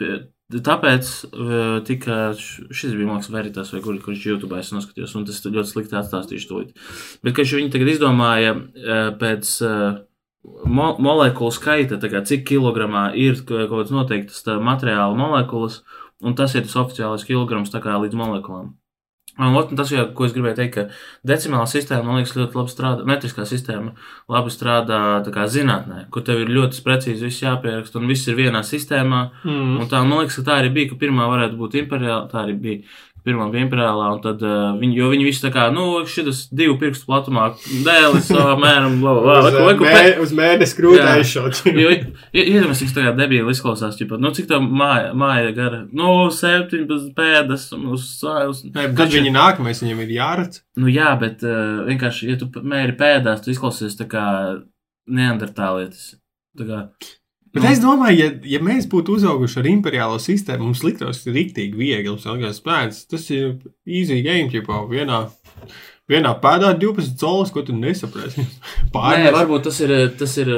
tāpēc eh, tika, š- šis bija mākslinieks Veritas, vai kur, kurš YouTube es noskatījos, un tas ļoti slikti atstāstīšu to. Bet, kad viņi tagad izdomāja eh, pēc eh, mo molekulu skaita, kā cik kilogramā ir ka- kaut kāds noteikts materiāla molekulas, un tas ir tas oficiālais kilograms kā līdz molekulām. Un, ot, un tas, jau, ko es gribēju teikt, ka decimāla sistēma, man liekas, ļoti labi strādā, metriskā sistēma labi strādā kā zinātnē, kur tev ir ļoti precīzi viss jāpieraksta, un viss ir vienā sistēmā. Mm. Un tā, man liekas, ka tā arī bija, ka pirmā varētu būt imperiāla, tā arī bija. Pirmā imperiālā, un tad uh, viņi, jo viņi visi tā kā, nu, šis divu pirkstu platumā dēlis savā mēram, bla, bla, Uz, mēnesi krūtē Jā. aizšaut. Jo, iedomājieties, cik tā kā debīli izklausās, ķipa, nu, cik tā māja, māja gara, nu, 17 pēdas, un uz sājas. Nē, Kad viņi nākamais, viņiem ir jāredz. Nu, jā, bet uh, vienkārši, ja tu mēri pēdās, tu izklausies tā kā neandertālietis. Tā kā, Bet es domāju, ja, ja mēs būtu uzauguši ar imperiālo sistēmu, mums liktos rīktīgi viegli. Mums liekas, pēc, tas ir easy game, jau vienā, vienā pēdā 12 solis, ko tu nesaprati. Nē, varbūt tas ir, tas ir,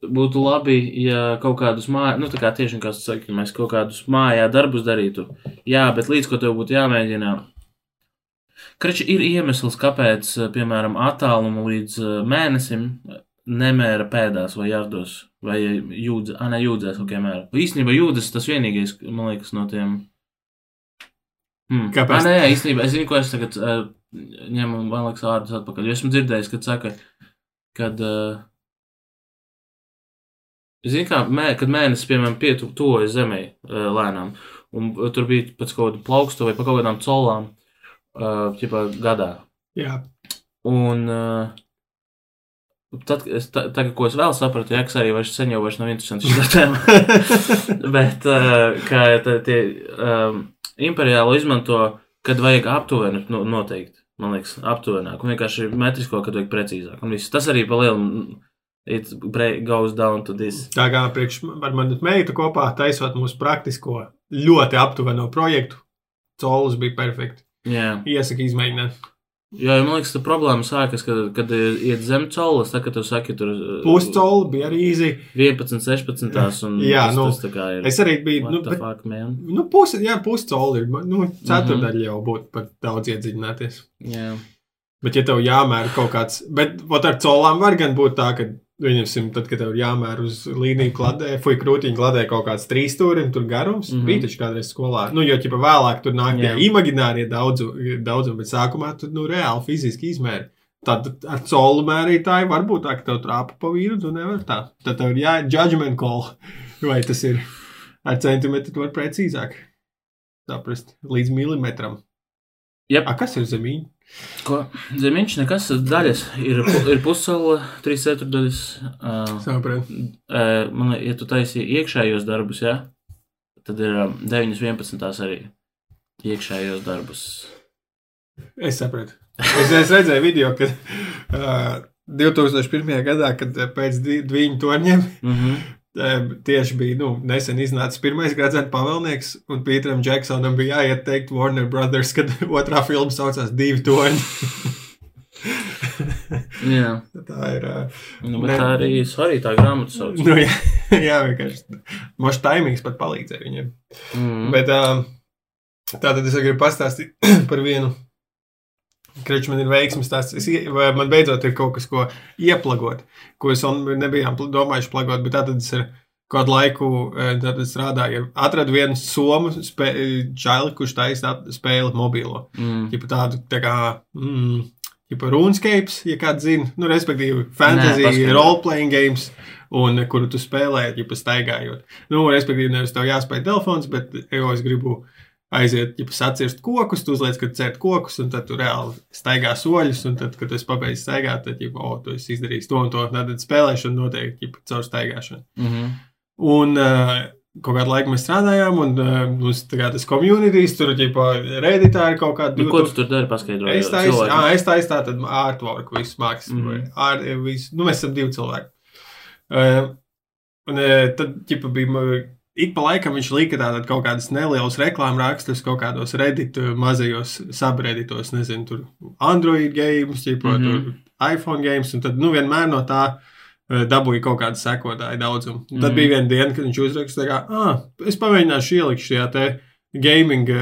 būtu labi, ja kaut kādus mājā, nu, tā kā tieši kā es saku, ja mēs kaut kādus mājā darbus darītu. Jā, bet līdz ko tev būtu jāmēģina. Krači ir iemesls, kāpēc, piemēram, attālumu līdz eh, mēnesim nemēra pēdās vai jārdos, vai jūdzē, ah, ne jūdzēs, ok, mēra. Īstenībā jūdzes tas vienīgais, man liekas, no tiem. Hmm. Kāpēc? Ah, nē, īstenībā es zinu, ko es tagad uh, ņemu, man liekas, vārdus atpakaļ. Jo esmu dzirdējis, kad saka, kad. Uh, Zini, kā mē, kad mēnesis, piemēram, pietuvojas zemē uh, lēnām, un uh, tur bija pēc kaut kāda plauksta vai pa kaut kādām colām, uh, ķipā gadā. Jā, Un uh, tad, es, tā, tagad, ko es vēl sapratu, kas arī vairs sen jau vairs nav interesants šī tēma, bet uh, kā tā, tie um, imperiāli izmanto, kad vajag aptuveni no, noteikt. Man liekas, aptuvenāk. Un vienkārši metrisko, kad vajag precīzāk. Un viss. Tas arī pa lielu. It goes down to this. Tā kā priekš ar mani meitu kopā taisot mūsu praktisko ļoti aptuveno projektu, Colas bija perfekti. Jā, Iesaku izmēģināt. Jā man liekas, tā problēma sākas, kad, kad iet zem colas, tā kā tu saki, tur uh, Puscola bija arī īsi. 11, 16. Un Jā, tas, nu, tas tā kā ir. Es arī biju. Nu, bet, fuck, man? nu, pusi, jā, puscola ir. Nu, ceturdaļa Mhm. jau būtu pat daudz iedziļināties. Jā. Bet, ja tev jāmēra kaut kāds, bet ot ar colām var gan būt tā, ka Viņam, tad, kad tev ir jāmēra uz līniju kladē, fuj, krūtiņa kladē kaut kāds trīs stūri, tur garums, mm. -hmm. taču kādreiz skolā. Nu, jo, ja vēlāk tur nāk tie imaginārie daudzu, daudzumi, bet sākumā tu, nu, reāli fiziski izmēri. Tad ar colu mērītāju var būt tā, ka tev trāpa pa vīru, tu nevari tā. Tad tev ir jā, judgment call, vai tas ir ar centimetru, tu vari precīzāk saprast līdz milimetram. Jep. A, kas ir zemīņa? Ko? Zemiņš nekas, daļas ir, ir pussola, trīs ceturdaļas. Uh, Sapratu. uh, man, liekas, ja tu taisīji iekšējos darbus, jā, tad ir um, 9, 11 arī iekšējos darbus. Es sapratu. Es, es redzēju video, kad uh, 2001. gadā, kad pēc di- divu torņiem Mm -hmm. Tieši bija nu, nesen iznācis pirmais gradzena pavēlnieks, un Pīteram Džeksonam bija jāiet teikt Warner Brothers, kad otrā filma saucās Divi torņi. Jā, tā ir. Nu, bet Ne. tā arī svarīga tā grāmata sauc. nu, jā, jā, vienkārši. Mošs taimings pat palīdzēja viņiem. Mm. Bet uh, tā tad es gribu pastāstīt par vienu. Krečs man ir veiksmīgs stāsts. Es ie- vai Man beidzot ir kaut kas, ko ieplagot, ko es nebijām domājuši plagot. Bet tā tad es ar kādu laiku es strādāju. Atradu vienu somu čaili, kurš taisa spēli mobilo. Mm. Ķipa tādu tā kā. Mm, Ķipa RuneScape, ja kāds zina, nu, respektīvi, fantasy, role-playing games, un eh, kuru tu spēlē, ja staigājot. Nu, respektīvi, nevis tev jāspēj telefons, bet jau es gribu aiziet, ja sacirst kokus, tu uzliec, ka cērt kokus, un tad tu reāli staigā soļus, un tad, kad tu esi pabeidzis staigāt, tad, ja, o, tu esi izdarījis to un to, tad spēlēšana notiek, ja caur staigāšanu. Mm -hmm. Un uh, kaut kādu laiku mēs strādājām, un uh, mums tagad tas komunitīs, tur jau redītā ir kaut kāda Nu, ko tu tur dari? Paskaidroju. Es taisu, jā, es tā, tad artwork, visu mākslu. Mm. -hmm. ar, visu, nu, mēs esam divi cilvēki. Uh, un uh, tad, ķipa, bija, ik pa laikam viņš lika tātad kaut kādas nelielas reklāmas rakstus kaut kādos Reddit uh, mazajos sabreditos, nezinu, tur Android games, ķipa, mm Mhm. -hmm. tur iPhone games, un tad, nu, vienmēr no tā uh, dabūja kaut kādu sekotāju daudzumu. Tad mm Mhm. -hmm. bija viena diena, kad viņš uzrakstīja, ka, ah, es pamēģināšu ielikt šajā te gaming uh,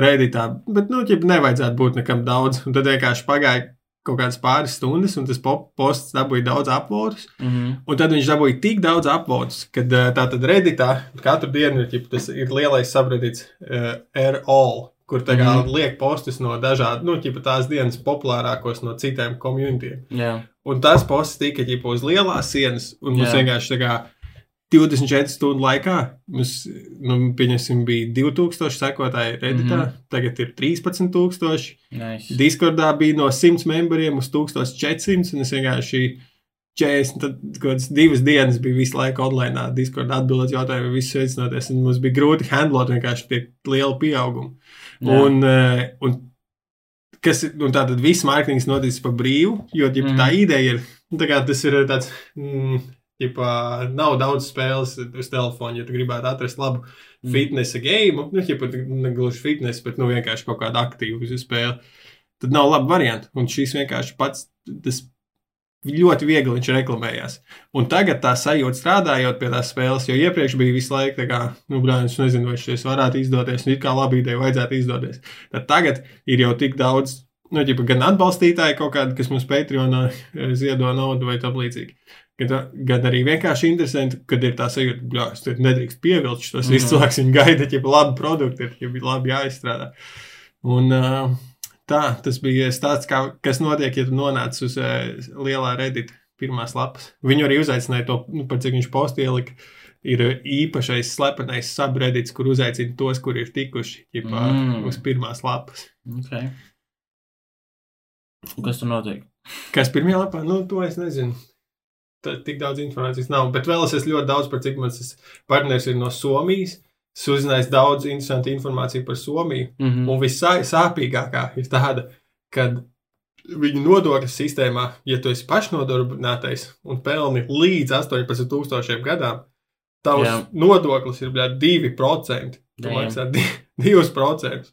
redditā, bet, nu, ķip, nevajadzētu būt nekam daudz. Un tad vienkārši pagāja kaut kādas pāris stundas, un tas posts dabūja daudz apvotus. Mm -hmm. Un tad viņš dabūja tik daudz apvotus, ka tā tad redditā katru dienu ir, tas ir lielais subreddits uh, RL. Kur tā kā mm. -hmm. liek postus no dažādām, nu, ķipa tās dienas populārākos no citiem komunitiem. Jā. Un tas posts tika ģipa, uz lielās sienas, un mums Jā. vienkārši tā kā 24 stundu laikā mums, nu, pieņemsim, bija 2000 sekotāji Redditā, mm. -hmm. tagad ir 13,000. Nice. Discordā bija no 100 membriem uz 1400, un es vienkārši 40, tad kaut kādas divas dienas bija visu laiku online, Discord atbildot jautājumu, visu sveicināties, un mums bija grūti handlot vienkārši tie lieli pieaugumi. Jā. Un, eh, un, kas, ir- un tā tad viss mārketings noticis pa brīvu, jo ģipa, mm. tā Mhm. ideja ir, nu, tā kā tas ir tāds, mm, ģipa, nav daudz spēles uz telefona, ja tu gribētu atrast labu Mm. fitnesa game, nu, ģipa, ne gluži fitness, bet, nu, vienkārši kaut kādu aktīvu spēli, tad nav labi varianti. Un šis vienkārši pats, tas ļoti viegli viņš reklamējās. Un tagad tā sajūta strādājot pie tās spēles, jo iepriekš bija visu laiku, kā, nu, brāļs, nezinu, vai šis varētu izdoties, un it kā labi ideja vajadzētu izdoties. Tad tagad ir jau tik daudz, nu, ģipa, gan atbalstītāji kādi, kas mums Patreonā eh, ziedo naudu vai tam līdzīgi. Gan, gan arī vienkārši interesanti, kad ir tā sajūta, ka tas nedrīkst pievilkt. Tas Mhm. viss cilvēks viņa gaida, ja labi produkti ir, ja labi jāizstrādā. Un, tā, tas bija stāsts, kā, kas notiek, ja tu nonāc uz lielā redīta pirmās lapas. Viņu arī uzaicināja to, nu, par cik viņš postu ielika. Ir īpašais slepenais subreddits, kur uzaicina tos, kur ir tikuši ģipā, Mm. uz pirmās lapas. Okay. Kas tur notiek? Kas pirmajā lapā? Nu, to es nezinu. Tik daudz informācijas nav. Bet vēl es ļoti daudz par cik mans partneris ir no Somijas. Es uzzināju daudz interesantu informāciju par Somiju. Mm -hmm. Un vissāpīgākā ir tāda, kad viņu nodokļu sistēmā, ja tu esi pašnodarbinātais un pelni līdz 18,000 gadām, tavs Jā. nodoklis ir bļā, 2%. Tu maksā di- 2%.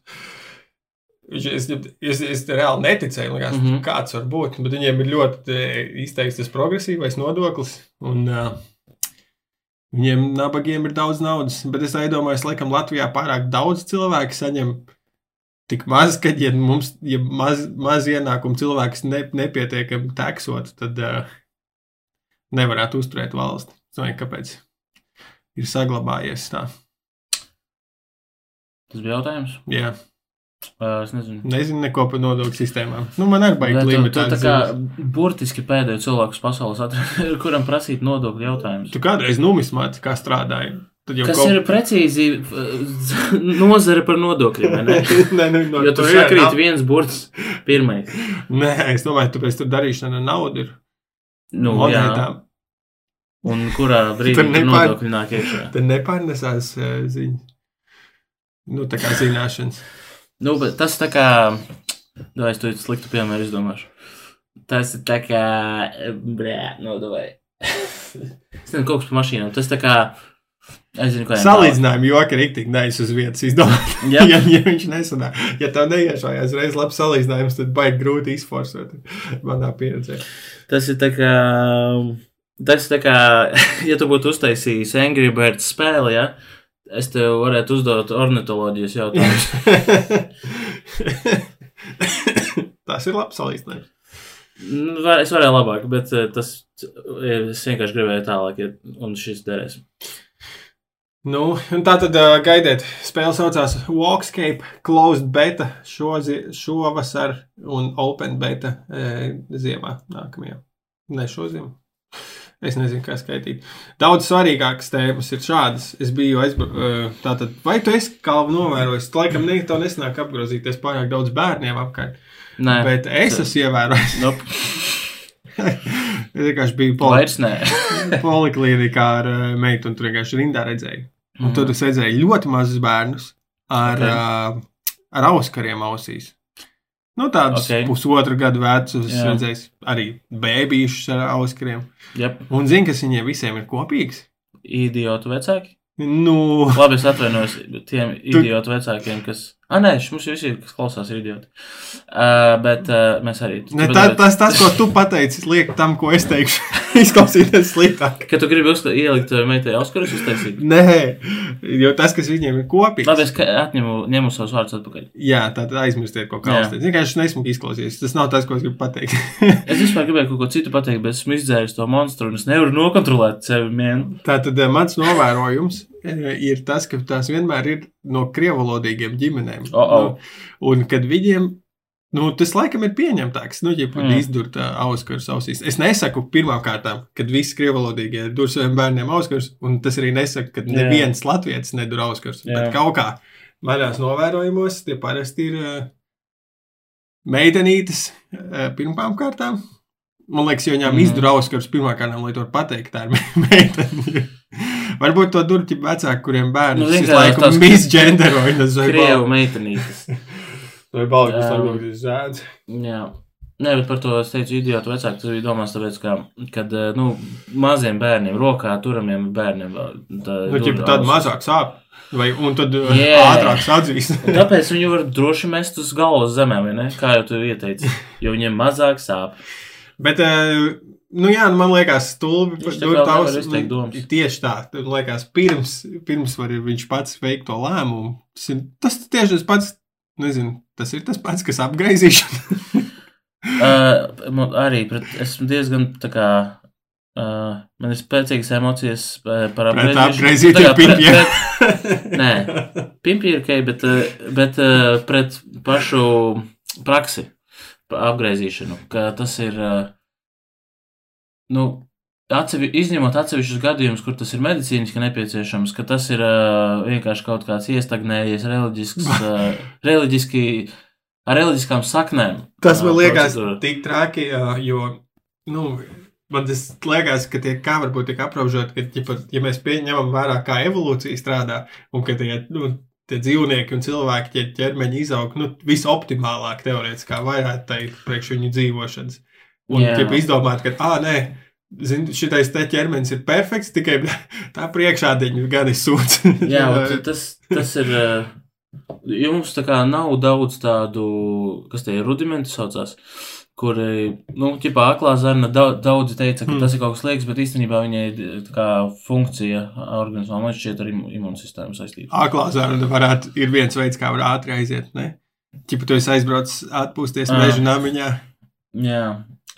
Viņš- Es, es, es reāli neticēju, likās, mm. -hmm. kāds var būt. Bet viņiem ir ļoti e, izteikts tas progresīvais nodoklis. Un, uh, viņiem nabagiem ir daudz naudas. Bet es nedomāju, ka laikam Latvijā pārāk daudz cilvēku saņem tik maz, ka, ja mums ja maz, maz ienākumu cilvēks ne, nepietiekami teksot, tad uh, nevarētu uzturēt valsti. Es domāju, kāpēc ir saglabājies tā. Tas bija jautājums. Jā. Uh, es nezinu. Nezinu neko par nodokļu sistēmām. Nu, man arī tu limitēt. tā kā burtiski pēdējo cilvēku pasaules atradu, kuram prasīt nodokļu jautājumus. Tu kādreiz numismāti kā strādāji. Kas kaut- ir precīzi nozare par nodokļiem? Ne? Nē, nu, no, Jo tur sakrīt nav- viens burts pirmais. Nē, es domāju, tāpēc tur darīšana ar naudu ir. Nu, jā, monētām. un kurā brīdī Tur tur nepār- nodokļi nāk iekšā? Tad nepārnesās uh, ziņas. Nu, tā kā zināšanas. Nu, bet tas tā kā. Vai es to sliktu piemēru izdomāšu? Tas ir tā kā. Brē, nu, vai. es nezinu, kaut kas par mašīnām. Tas tā kā. Zinu, kā Salīdzinājumi joki rīktīgi neizs uz vietas izdomāt. Ja, ja viņš nesanāk, ja tev neiešājās reiz labs salīdzinājums, tad baigi grūti izforsot manā pieredzē. Tas ir tā kā. Tas tā kā, ja tu būtu uztaisījis Angry Birds spēli, ja, es tev varētu uzdot ornitoloģijas jautājumus. Tas ir labs salīdzinājums. Nu, var- Es varēju labāk, bet eh, tas eh, es vienkārši gribēju tālāk, iet, un šis derēs. Nu, un tā tad uh, gaidiet, spēle saucās Walkscape Closed Beta šovasar un Open Beta e, ziemā nākamajā. Ne šoziem. Es nezinu, kā skaitīt. Daudz svarīgākas tēmas ir šādas. Es biju aizbraucis. Tātad, vai tu esi kalnu novērojis? Laikam ne, tev nesanāk apgrozīties pārāk daudz bērniem apkārt. Nē, Bet es esmu ievērojis. nope, es vienkārši biju poli poliklinikā ar meitu un tur vienkārši rindā redzēju. Un Mhm. tur es redzēju ļoti mazus bērnus ar, Ok. okay. uh, ar auskariem ausīs. Nu, tādus Ok. okay. pusotru gadu vecus, Jā. redzējis arī bērnīšus ar auskariem. Yep. Un zini, kas viņiem visiem ir kopīgs? Idiotu vecāki. Nu, Labi, es atvainojos tiem idiotu vecākiem, kas. Ah, nē, mums visi, kas klausās, ir idioti. Uh, bet uh, mēs arī. ne, tā, tas, tas, ko tu pateici, liek tam, ko es teikšu, izklausīties sliktāk. Ka tu gribi uzta- ielikt meitai Oskarus uztaisīt? Nē, jo tas, kas viņiem ir kopīgs. Labi, es atņemu, ņemu savus vārdus atpakaļ. Jā, tā tad aizmirstiet, ko Jā. kaustēt. Vienkārši nesmuki izklausīties. Tas nav tas, ko es gribu pateikt. Es vispār gribēju kaut ko citu pateikt, bet esmu izdzēris to monstru un es nevaru nokontrolēt sevi. Man. Tātad eh, mans novērojums ir tas, ka tās vienmēr ir no krievalodīgiem ģimenēm. Oh, oh. Nu, un kad viņiem, nu, tas laikam ir pieņemtāks, nu, ja pat Mm. izdurt uh, auskarus ausīs. Es nesaku pirmām kārtām, kad visi krievalodīgie dur saviem bērniem auskarus, un tas arī nesaku, ka Jā. neviens latvietis nedur auskarus. Jā. Bet kaut kā manās novērojumos tie parasti ir uh, meitenītes uh, pirmām kārtām. Man liekas, jo viņām mm. izdara auskarus pirmā kārtā, lai to pateikt, tā ir me- meitene. Varbūt to durķi vecāki, kuriem bērni Nu, misgenderoja. Tas vai Krievu meitenītes. Vai kas Jā. atbildīs zēdz. Jā. Nē, bet par to es teicu, idiotu vecāku. Tas bija domāts, tāpēc, ka, kad eh, nu, maziem bērniem, rokā turamiem bērniem, tā, Nu, ķip, tad mazāk sāp. Vai, un tad Jā. ātrāk sadzīs. Tāpēc viņi var droši mest uz galvas zemē, vai ne? Kā jau tu ieteici, jo viņiem mazāk sāp. Bet, uh, nu jā, nu, man liekas, stulbi. Viņš tā dur kā tavs- nevar izteikt domas. Tieši tā. Man liekas, pirms, pirms var viņš pats veikt to lēmumu. Tas, ir, tas tieši tas pats, nezinu, tas ir tas pats, kas apgraizīšana. Uh, arī pret, esmu diezgan tā kā. Uh, man ir spēcīgas emocijas uh, par apgriezīšanu. apgraizītiem Tā kā pret- Nē, pimpi ir ok, bet, uh, bet uh, pret pašu praksi, ka tas ir. Uh, nu, Atsevi, izņemot atsevišķus gadījumus, kur tas ir medicīniski nepieciešams, ka tas ir uh, vienkārši kaut kāds iestagnējies reliģisks, uh, reliģiski, ar reliģiskām saknēm. Tas man uh, liekas procedūra. tik traki, jā, jo, nu, man tas liekas, ka tie kā varbūt tiek aprobežot, ka, ja, pat, ja mēs pieņemam vērā, kā evolūcija strādā, un ka tie, nu, tie dzīvnieki un cilvēki tie ķermeņi izaug nu, visoptimālāk, teorētiski, varētu teikt, priekš viņu dzīvošanas. Un ja izdomāt, ka, ah, nē, zin, šitais te ķermenis ir perfekts, tikai tā priekšādiņa gan ir sūds. Jā, tas, tas ir. eh, Jums tā kā nav daudz tādu, kas tie ir rudimenti saucās, kuri, nu, ķipā aklā zarna, daudz, daudzi teica, ka Hmm. tas ir kaut kas liekas, bet īstenībā viņai ir tā kā funkcija organismā, man šķiet ar imu- imūnsistēmu saistīta. Aklā zārna varētu, ir viens veids, kā var ātri aiziet, ne? Ķipa, tu esi aizbraucis atpūsties Ā. meža namiņā. Jā,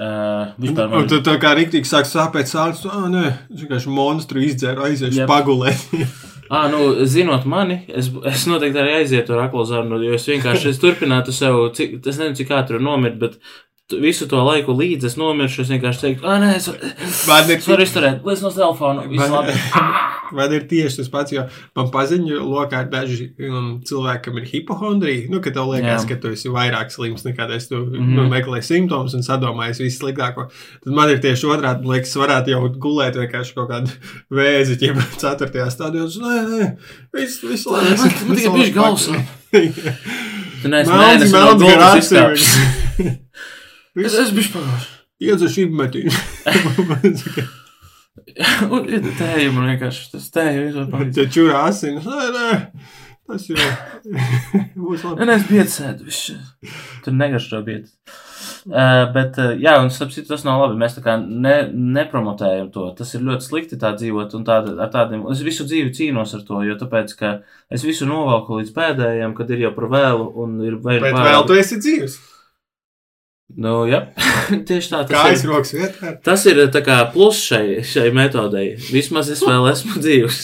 uh, vispār man, tu tā kā rīktīgi sāk sāpēt sāls, ah, nē, vienkārši monstru izdzēru, aiziešu Jep. pagulēt. Ah, nu, zinot mani, es, es noteikti arī aizietu ar aklo zarnu, jo es vienkārši es turpinātu sev, cik, es nezinu, cik ātri nomirt, bet visu to laiku līdz es nomiršu, es vienkārši teiktu, ah, nē, es, Man ir es varu izturēt, līdz no telefona, viss Man- labi. Man ir tieši tas pats, jo man paziņo, lokā daži um, cilvēki, kam ir hipohondrija. Nu, ka tev liekas, Jā. ka tu esi vairāk slims nekā es. Tu mm Mhm. -hmm. nu, meklē simptomus un sadomājies visu sliktāko. Tad man ir tieši otrādi, man liekas, varētu jau gulēt vienkārši kaut kādu vēzi, ja 4. stadijā. Nē, nē, viss, viss labi. Man- tikai bišķi galvas Tu neesi Melns, mēnesis no Es esmu bišķi pagājuši. iedzer šīm Un ir tēja man vienkārši, tas tēja vispār palīdz. Te čurā asinis. Nē, nē, tas jau būs labi. Nē, es biedu sēdu, viss. Tur negaršo biedu. Uh, bet, uh, jā, un starp citu, tas nav labi. Mēs tā kā ne, nepromotējam to. Tas ir ļoti slikti tā dzīvot, un tāda, ar tādiem. Es visu dzīvi cīnos ar to, jo tāpēc, ka es visu novelku līdz pēdējiem, kad ir jau par vēlu, un ir vai Bet vēl tu esi dzīves. Nu, jā, tieši tā. tas Kājas ir. rokas vietā. Tas ir tā kā plus šai, šai metodei. Vismaz es vēl esmu dzīvs.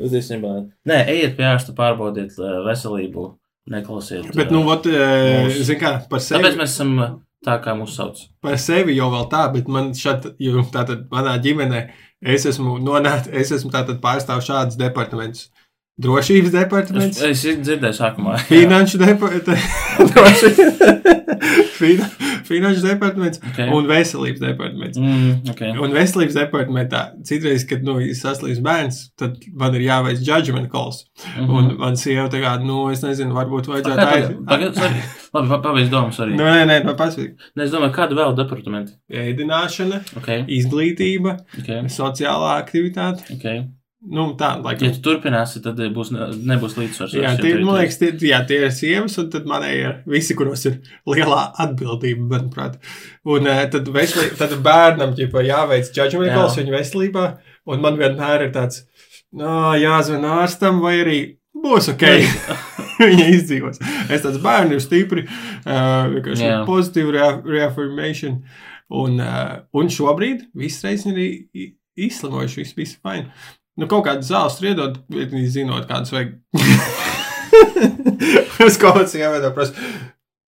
Uz īstenībā. Nē, ejiet pie ārsta, pārbaudiet uh, veselību, neklausiet. Bet, nu, ot, mūsu- zini, kā par sevi, Tāpēc mēs esam tā, kā mūs sauc. par sevi jau vēl tā, bet man šeit, jo tātad manā ģimenē, es esmu nonācis, es esmu tātad pārstāvu šādus departamentus. Drošības Es, departaments, es dzirdēju sākumā. finanšu departaments, finanšu departaments Okay. un veselības departaments. Mm, okay. Un veselības departamentā citreiz, kad nu, saslims bērns, tad man ir jāveic judgment calls. Mhm. Un man sieva tā kā, nu, es nezinu, varbūt vajadzētu Pagaid, aiz- pagaid, sorry. Labi, pa- pabeidz domu, sorry. Nu, nē, nē, man pasaka. Ne, es domāju, kādu vēl departamentu? Ēdināšana, Okay. izglītība, Okay. sociālā aktivitāte. Okay. Nu, tā, Ja laikam. tu turpināsi, tad būs, ne- nebūs līdzsvars. Jā, tie, tu man liekas, tie, jā, tie ir sievas, un tad manēji ir visi, kuros ir lielā atbildība, manuprāt. Un eh, tad, veseli, tad bērnam ģipa, jāveic judgment Jā. calls viņa veselībā, un man vienmēr ir tāds, no, jāzvan ārstam, vai arī būs ok. Viņa izdzīvos. Es tāds bērnu ir stipri, uh, vienkārši Jā. pozitīva rea reaffirmation. Un, uh, un šobrīd viss reizes ir i- i- izslimojuši, viss viss fine. Nu, kaut kādu zāles iedod, bet viņi zinot, kādas vajag. es kaut kādā sieviedā prasu,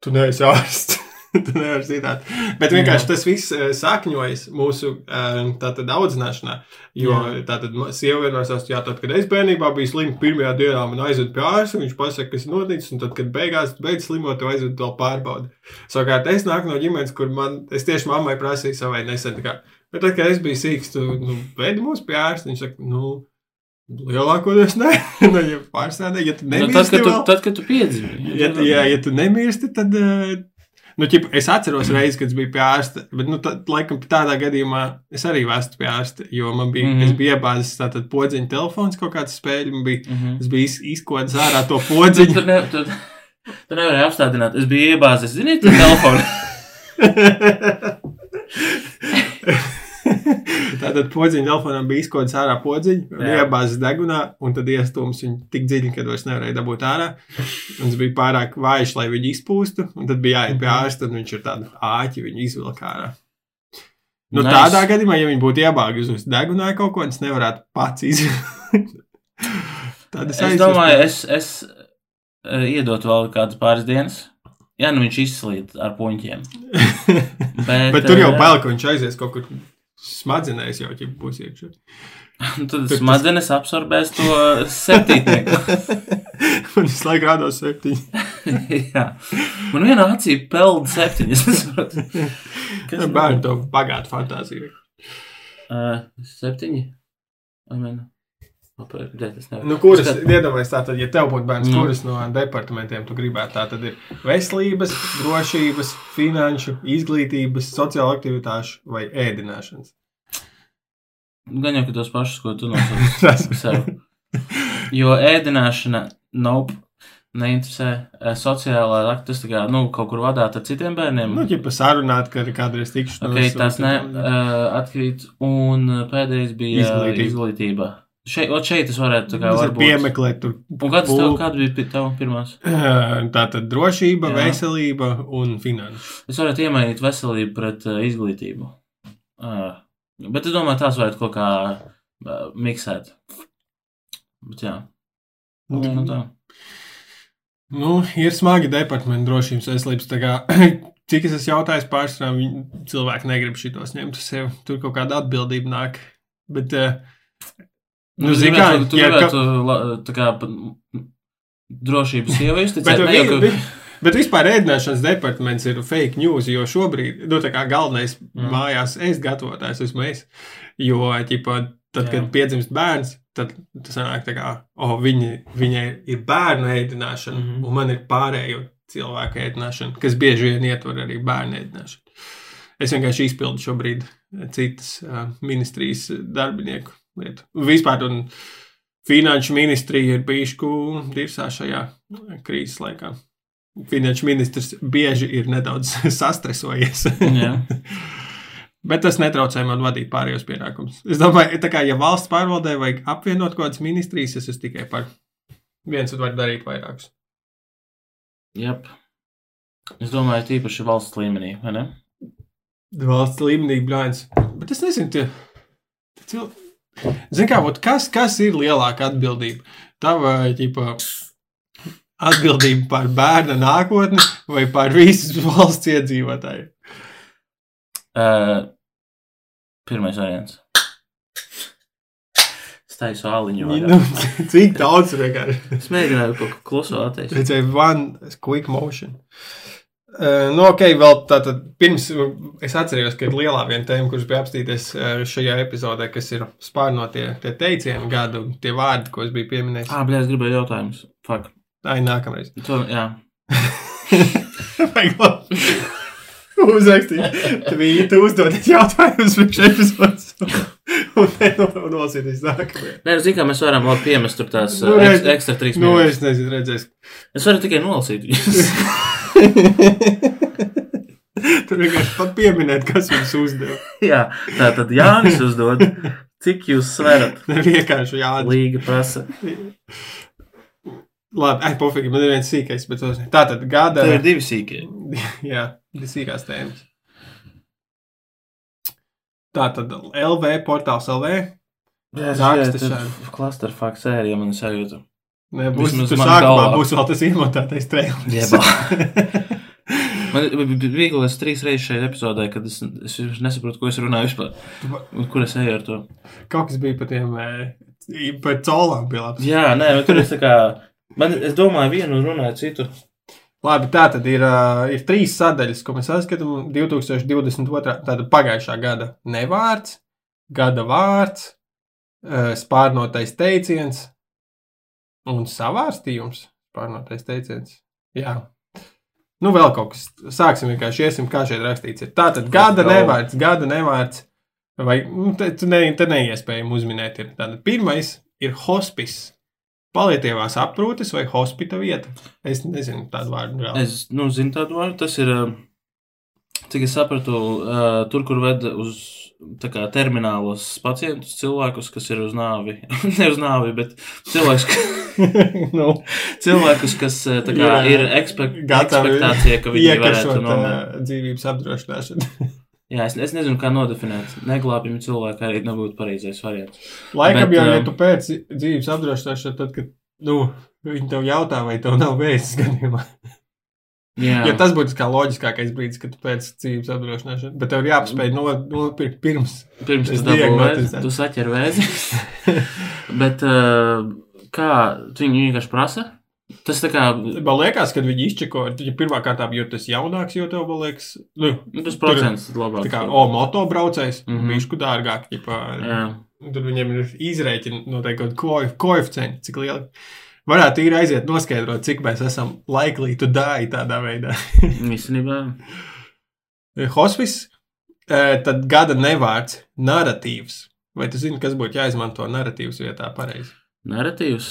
tu neesi ārsts. tu nevari zināt. Bet vienkārši Jā. tas viss eh, sakņojas mūsu eh, tātad audzināšanā. Jo Jā. tātad sieva vienmēr saka, jā, tad, kad es bērnībā biju slims, pirmajā dienā man aizved pie ārsta, viņš pasaka, kas noticis, un tad, kad beigās beidz slimot, tev aizved vēl pārbaudi. Savukārt es nāku no ģimenes, kur man, es tieši mammai prasīju savai nesen, tā kā, bet tad, kad es biju sīks, tu, nu, vedi mūs pie ārsta, viņš saka, nu, lielākoties ne, nu, ja pārstāvē, ja tu Nu, tad, nemirsti kad tu, vēl, tad, kad tu piedzimi. ja, tu- jā, ja tu nemirsti, tad, eh, nu, ķip, es atceros reizi, kad es biju pie ārsta, bet, nu, tad, laikam, tādā gadījumā es arī vēstu pie ārsta, jo man bija, mm. -hmm. es biju iebāzis tātad podziņa telefons, kaut kāds spēļi, man bija, Mhm. es biju iz- izkodis ārā to podziņu. tu, ne, tu, tu nevari apstādināt. Es biju iebāzis, zini, tu telefonu. Tātad podziņa telefonam bija izkodis ārā Jā. iebāzis degunā, un tad iestūmis viņu tik dziļi, ka vairs nevarēja dabūt ārā. Un tas bija pārāk vājš, lai viņu izpūstu, un tad bija jāiet pie Mhm. ārsta, un viņš ir tāds āķi, viņu izvilka ārā. Nu, Nice. Tādā gadījumā, ja viņi būtu iebāgusi uz degunā kaut ko, es nevarētu pats izvilkt. Tad Es domāju, es, es uh, iedotu vēl kādas pāris dienas. Jā, nu viņš izslīd ar puņķiem. Bet, Bet tur jau eh, bail, ka viņš aizies kaut kur smadzenēs, jau ķip būs iekšā. Tad Tur tas- smadzenes absorbēs to septītnieku. Un es laiku rādos septiņi. Jā. Man vienā acī peld septiņas. Nu, Bērni to bagātu fantāziju. Uh, septiņi? Vai tas nevar. Nu, kuras, Skat- iedomājieties, tātad, ja tev būtu bērns, Nu. kuras no departamentiem tu gribētu, tā tad ir veselības, drošības, finanšu, izglītības, sociāla aktivitāšu vai ēdināšanas. Gan jau tos pašus, ko tu nosauc. Jo ēdināšana, nope, neinteresē. Eh, Sociālā akta, tas kā, nu, kaut kur vadāt ar citiem bērniem. Nu, ja pasarunāt, ka kādreiz tikšanos. Ok, un tas tad- ne uh, atkrīt. Un uh, pēdējais bija Izglītība. izglītība. Šeit, ot šeit es varētu kā varbūt. piemeklēt tur. Un kāds tev, kāda bija pi- tev pirmās? Tā tad drošība, Jā. veselība un finanses. Es varētu iemainīt veselību pret uh, izglītību. Uh, bet es domāju, tās varētu kaut kā uh, miksēt. Bet jā. Nu, tā. Nu, ir smagi departamenti drošības veselības. Cik es esmu jautājis pārsvarā, cilvēki negrib šitos ņemt uz sevi. Tur kaut kāda atbildība nāk. Bet, eh, Nu, nu, zini, kā, tu ja ka- gribētu, la- tā kā, drošības sieva Bet, izticēt. ne jau, ka- vi, bet vispār ēdināšanas departaments ir fake news, jo šobrīd, nu, tā kā galvenais Mm. mājās ēst gatavotājs esmu es. Jo, ķipa, tad, Jā. kad piedzimst bērns, tad tas sanāk tā kā, oh, viņi, viņai ir bērnu ēdināšana, mm un man ir pārējo cilvēku ēdināšana, kas bieži vien ietver arī bērnu ēdināšanu. Es vienkārši izpildu šobrīd citas uh, ministrijas darbinieku lietu. Vispār, un finanšu ministrija ir bijuši dirsā šajā krīzes laikā. Finanšu ministrs bieži ir nedaudz sastresojies. Bet tas netraucē man vadīt pārējos pienākumus. Es domāju, kā ja valsts pārvaldē vajag apvienot kaut kādas ministrijas, es esmu tikai par viens var darīt vairākus. Jep. Es domāju, tīpaši valsts līmenī, vai ne? Valsts līmenī blāņas. Bet es nezinu, tie, tie cil... Zini, kā, kas, kas ir lielāka atbildība? Tava, ģipa, atbildība par bērna nākotni vai par visas valsts iedzīvotāju? Uh, pirmais variants. Staisu āliņu. Nu, cik daudz vienkārši? Es mēģināju kaut ko kluso atteikt. Redzēju, one quick motion. Uh, nu, ok, vēl tātad, pirms es atceros, ka ir lielā viena tēma, kurš bija apstīties šajā epizodē, kas ir spārnotie tie teicieni gadu, tie vārdi, ko es biju pieminējis. Ah, blēs, gribēju jautājumus. Fuck. Ai, nākamreiz. To, jā. Vajag labi. Uzrakstīt, tvītu, uzdodot jautājumus priekš epizodes. Un nolasīties nākamajā. Nē, nu, zini, kā mēs varam labi piemest tur tās Nu, nu, eks, ekstra trīs Nu, minūtes. es nezinu, redzēs. Es varu tikai nolasīt. Tur vienkārši pat pieminēt, kas jums uzdeva. jā, tā tad Jānis uzdod, cik jūs sverat? Vienkārši jāatzīst. Līga prasa. Labi, ai, pofīgi, man ir viens sīkais, bet tā tad gada. Tev ir divi sīkie. Jā, tas ir sīkās tēmas. Tā tad LV portāls LV. Raksta šādi. Clusterfuck sērija man sajūta. Nē, būs, sākumā galvā. būs vēl tas iemotātais trēlis. Jebā. Man bija viegli trīs reizes šajā epizodē, kad es, es nesaprotu, ko es runāju vispār. Un kur es eju ar to? Kaut kas bija par tiem, eh, par colām bija labs. Jā, nē, bet tur es tā kā. Man, es domāju, vienu un runāju citu. Labi, tā tad ir, uh, ir trīs sadaļas, ko mēs saskatām 2022. tāda pagājušā gada nevārds, gada vārds, uh, spārnotais teiciens un savārstījums. Spārnotais teiciens. Jā. Nu, vēl kaut kas. Sāksim vienkārši, iesim, kā šeit rakstīts. Ir. Tā tad gada nevārds, gada nevārds. Vai nu, te, ne, te neiespējami uzminēt. Ir. Tātad pirmais ir hospice. Palietīvās aprūpes vai hospita vieta. Es nezinu tādu vārdu vēl. Es nu, zinu tādu vārdu. Tas ir, cik es sapratu, tur, kur ved uz kā, terminālos pacientus, cilvēkus, kas ir uz nāvi. ne uz nāvi, bet cilvēkus, nu, cilvēkus kas tā kā, Jā. ir ekspek Gatavi ekspektācija, ka viņi varētu iekašot nomirt. dzīvības apdrošināšanu. Jā, es, es nezinu, kā nodefinēt. Neglābjami cilvēki arī nebūtu pareizais variants. Laikam Bet, jau, ja um, tu pēc dzīves apdrošināšanu, tad, kad nu, viņi tev jautā, vai tev nav vēzis gadījumā. Jā, Ja tas būtu kā loģiskākais brīdis, kad tu pēc dzīves apdrošināšanu, bet tev ir jāpaspēj no- nopirkt pirms. pirms tu dabū diagnotizētu. vēzi, tu saķer vēzi. Bet uh, kā viņi vienkārši prasa? Tas tā kā Man liekas, kad viņi izčeko, ja pirmā kārtā, jo tas jaunāks, jo tev liekas, nu, nu, tas procents ir labāk. tā kā, o, motobraucējs, mm. -hmm. bišku dārgāk, ģipā, Jā. Tur viņiem ir izreikini noteikti kaut kādi koeficienti, cik lieli. Varētu īri aiziet, noskaidrot, cik mēs esam likely to die tādā veidā. Īstenībā, Hospice, tad gada nevārds - narratīvs. Vai tu zini, kas būtu jāizmanto narratīvs vietā pareizi? Narratīvs.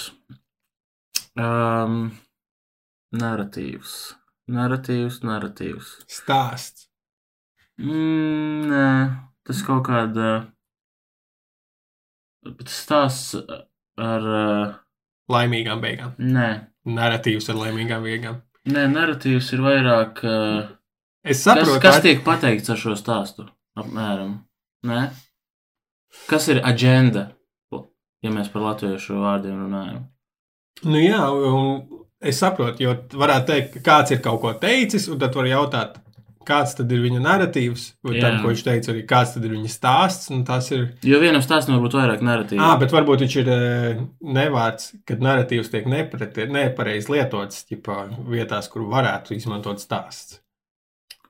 Um, narratīvs. Narratīvs, narratīvs. Stāsts. Mm, nē, tas kaut kāda. Bet stāsts ar. uh, Laimīgām beigām. Nē, Narratīvs ar laimīgām beigām. nē narratīvs ir vairāk. uh, Es Kas, saprotu, kas ka tiek pateikts ar šo stāstu? Apmēram. Nē? Kas ir agenda? Ja mēs par latviešu vārdiem runājam. Nu, jā, un es saprotu, jo varētu teikt, ka kāds ir kaut ko teicis, un tad var jautāt, kāds tad ir viņa narratīvs, vai Jā. tad, ko viņš teica, arī kāds tad ir viņa stāsts. un Tas ir. Jo vienam stāstam var būt vairāk narratīvu. Ah, bet varbūt viņš ir eh, nevārds, kad narratīvs tiek nepareizi lietots ķipā, vietās, kur varētu izmantot stāsts.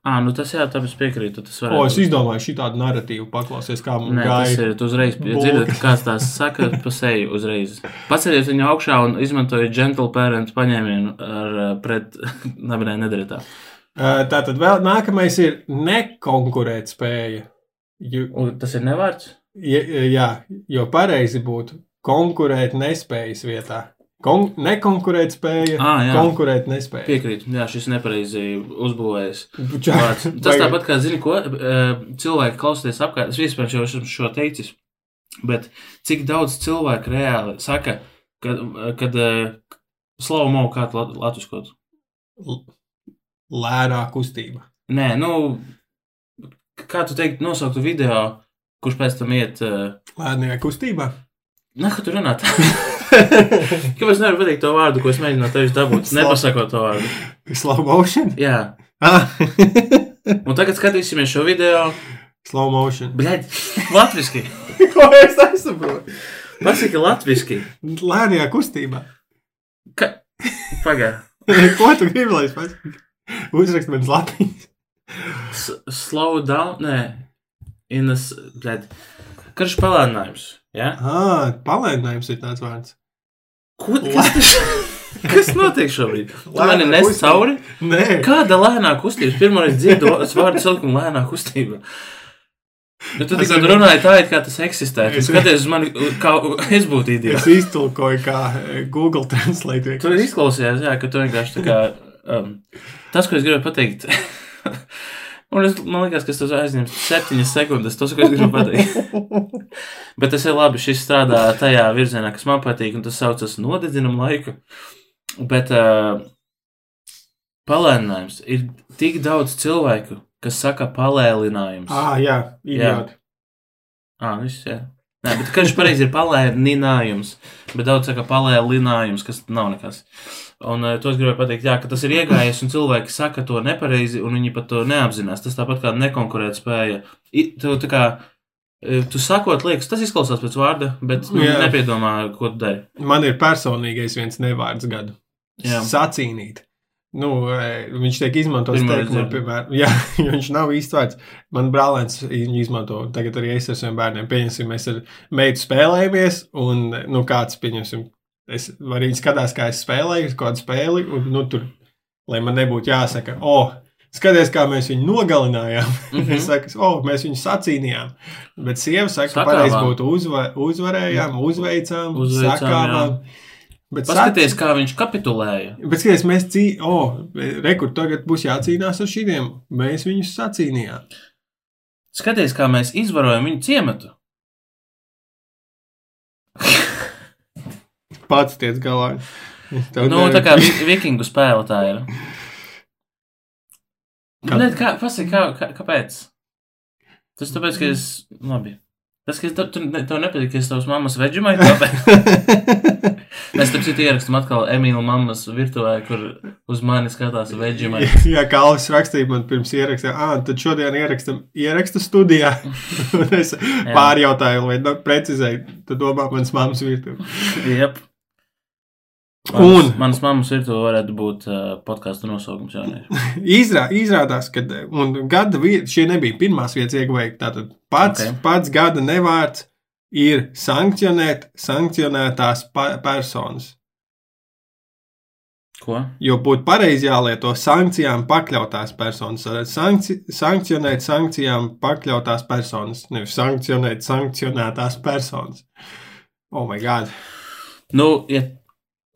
Ah, nu tas jā, tāpēc piekrītu. Tas O, varētu es izdomāju šī tādu narratīvu, paklausies, kā man Nē, tas gāja. ir. Tu uzreiz dzirdi, kāds tās saka pa seju uzreiz. Paceliet viņu augšā un izmantojiet gentle parent paņēmienu ar pret. Labi, nē, nedariet tā. Eh, Tātad vēl nākamais ir nekonkurēt spēja. Ju, Un tas ir nevārds? Ja, jā, jo pareizi būtu konkurēt nespējas vietā. Kon nekonkurēt spēja, Ā, jā. konkurēt nespēja. Piekrītu. Jā, šis nepareizi Vārds. Tas tāpat kā, zini, ko cilvēki klausoties apkārt. Es vispār jau esmu šo teicis, bet cik daudz cilvēku reāli saka, kad, kad slow mo kā tu lat- latviskot. L- Lērā kustība. Nē, nu, kā tu teikt, nosauktu video, kurš pēc tam iet. Lēnajā kustībā. Nē, kā tu runā tā? Kāpēc nevaru pateikt to vārdu, ko es mēģināju no tevis dabūt? Slow. Nepasakot to vārdu. Slow motion. Jā, Ah. un tagad skatīsimies šo video. Slow motion. Bļaigi, latviski. Ko es nesaprotu? Pasaki latviski. Lēnajā kustībā. Ka... Pagā. Ko tu gribi, lai es pasaku? Uzrakst man lapiņas. S- Slow down. Nē, Ines. Bļaigi. Karš palēninājums. Ja? Ah, palēninājums ir tāds vārds. Ko kas, tas- kas notiek šobrīd? Lēnā nes cauri? Nē, Kāda lēnā kustība? Pirmā reize dzirdu vārdu saukuma lēnā kustība. Nu, tu Es tikai varu- runāji tā, it kā tas eksistē. Tu Es- skaties uz mani, kā es būtu es idiots. iztulkoju kā eh, Google Translate. Tur izklausījās, jā, ka tu vienkārši tā kā. Um, tas, ko es gribēju pateikt. Un es, man liekas, ka tas aizņems septiņas sekundes. Tas, ko es gribu pateikt. Bet tas ir labi. Šis strādā tajā virzienā, kas man patīk, un tas saucas nodedzinam laiku. Bet uh, palēninājums ir tik daudz cilvēku, kas saka palēlinājums. Ah, jā, idioti. Ah, viss, jā. Nē, bet karš pareizi ir palēninājums, bet daudz saka palēlinājums, kas nav nekas. Un uh, to es gribēju pateikt, jā, ka tas ir iegājies, un cilvēki saka to nepareizi, un viņi pat to neapzinās. Tas tāpat kā nekonkurēt spēja. I, tu, kā, eh, tu sakot, liekas, tas izklausās pēc vārda, bet nu, Jā. nepiedomā, ko tu dari. Man ir personīgais viens nevārds gadu. Jā. Sacīnīt. Nu, e, viņš tiek izmantots teikumā, piemēram, jā, jo viņš nav īsti vārds. Man brālēns viņu izmanto, tagad arī es ar saviem bērniem. Pieņemsim, mēs ar meitu spēlējamies, un, nu, kāds, pieņemsim, es arī skatās, kā es spēlēju kādu spēli, un, nu, tur, lai man nebūtu jāsaka, o, oh, skaties, kā mēs viņu nogalinājām. Mm. -hmm. o, oh, mēs viņu sacīnījām. Bet sieva saka, ka pareizi būtu uzva, uzvarējām, uzveicām, Uzveicām, sakāvām. Bet Paskaties, kā viņš kapitulēja. Bet, skaties, mēs cīnāmies, oh, rekur, tagad būs jācīnās ar šiem. Mēs viņus sacīnījām. Skaties, kā mēs izvarojam viņu ciematu. Pats tiec galā. Tev Nu, ne- tā kā vi- vikingu spēle tā ir. Kā- Nē, kā, pasaka, kā, kā, kāpēc? Tas tāpēc, ka es, labi. Tas, ka tu, tu, ne- tev nepatīk, ka es tavas mammas veģimai, tāpēc mēs tam citu ierakstam atkal Emīlu mammas virtuvē, kur uz mani skatās veģimai. Jā, kā Alis rakstīja man pirms ierakstā, ah, tad šodien ierakstam ierakstu studijā. Es pārjautāju, vai nu, precizēju, tu domā manas mammas virtuve. Jep. Un- Manas, mammas virtuvē varētu būt uh, podkāstu nosaukums. Izrā, izrādās, ka un gada vieta, šie nebija pirmās vietas ieguvēji. Tātad pats, Ok. okay. pats gada nevārds ir sankcionēt, sankcionētās personas. Ko? Jo būtu pareizi jālieto sankcijām pakļautās personas. Sankci, sankcionēt sankcijām pakļautās personas, nevis sankcionēt sankcionētās personas. Oh, my God! Nu, ja,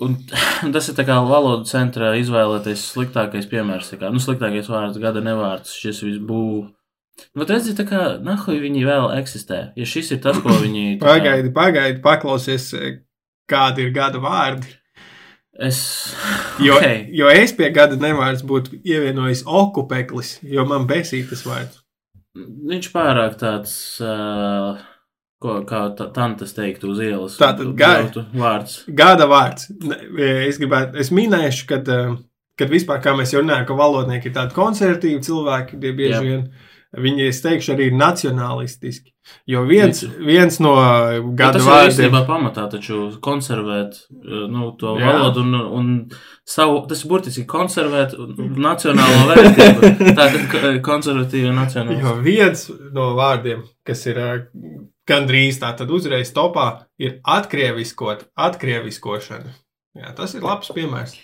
un, un tas ir tā kā valodu centrā izvēlēties sliktākais piemērs. Kā, nu, sliktākais vārds, gada nevārds, šis viss būs. Nu, redziet, tā kā nahuj viņi vēl eksistē. Ja šis ir tas, ko viņi. kā- Pagaidi, pagaidi, paklausies, kādi ir gada vārdi. Es. Jo, Ok. okay. jo es pie gada nevārds būtu ievienojis okupeklis, jo man besīk tas vārds. Viņš pārāk tāds. Uh, Ko, kā ta- tantes teiktu uz ielas. Tātad gai- Ļautu Vārds. Gada vārds. Ne, Es gribētu, es minēšu, kad, eh, kad vispār, kā mēs jau runājam, ka valodnieki ir tādi konservatīvi cilvēki, tie bieži Jā. vien. Viņi, es teikšu, arī ir nacionālistiski. Jo viens, viens no gada tas ir vārdiem īstenībā pamatā, taču konservēt uh, nu, to Jā. valodu un, un savu, tas ir burtiski konservēt nacionālo vērtību. Tā ir konservatīva nacionāla. Jo viens no vārdiem, kas ir gandrīz tā, tad uzreiz topā, ir atkrieviskot, atkrieviskošana. Jā, tas ir labs piemērs.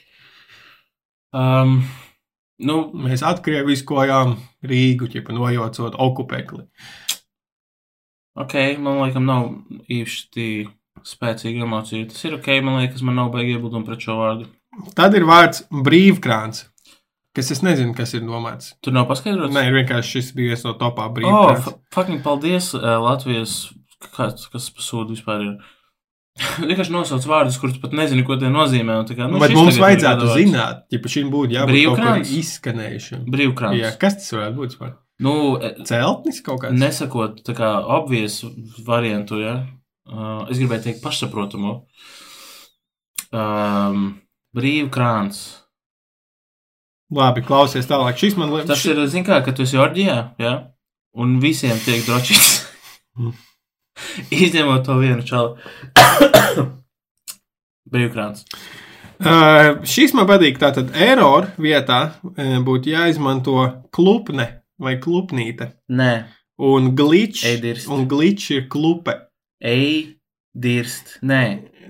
Um, nu, Mēs atkrieviskojām Rīgu, ķipa nojaucot okupekli. ok, man liekas, nav īsti spēcīga emocija. Tas ir ok, man liekas, man nav baigi iebildumi pret šo vārdu. Tad ir vārds brīvkrāns, kas es nezinu, kas ir domāts. Tur nav paskaidrots. Nē, ir vienkārši šis bija viens no topā oh, brīvkrāns. fa- fucking paldies, uh, Latvijas. Kāds, kas pasūta vispār ir? Vienkārši nosauc vārdus, kurus pat nezinu, ko tie nozīmē. Kā, Nu, Bet mums vajadzētu zināt, ja šim būtu jābūt Brīvkrāns? izskanējušam. Brīvkrāns. Jā, kas tas varētu būt? Vispār? Nu, e, Celtnis kaut kāds? nesakot tā kā obvies variantu, ja? uh, es gribēju teikt pašsaprotamu. Um, brīvkrāns. Labi, klausies tālāk. Šis man liekas, Tas ir, zin kā, ka tu esi orģijā, ja? Un visiem tiek drošīts. Mm. Izņemot to vienu čalu. Brīvkrāns. Uh, šis man patīk. Tātad error vietā uh, būtu jāizmanto klupne vai klupnīte. Nē, Un glitch, un glitch ir klupe. ej, dirst. Nē,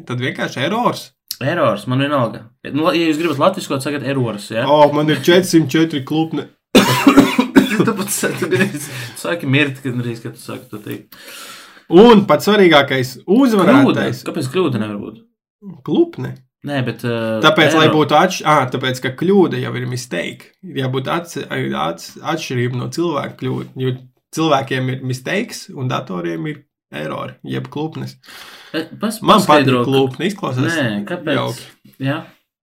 Tad vienkārši errors. Erors, man vienalga. Nu, ja jūs gribat latvisko, sakat erors, ja? Oh, man ir 404 klupne. Tāpat sāki mirt, kad drīz, kad tu sāki to teikt. Un pats svarīgākais - Kļūda. uzvarētais. Kāpēc kļūda nevar būt? Klupne. Nē, bet. Uh, Tāpēc, lai būtu atšķirība, ah, tāpēc, ka kļūda jau ir mistake. Ir jābūt ats, ats, atšķirība no cilvēka kļūda. Jo cilvēkiem ir mistakes, un datoriem ir errori, jeb klupnes. Pas, Man patīk klupne, izklausās. Nē, kāpēc? jauki. Jā,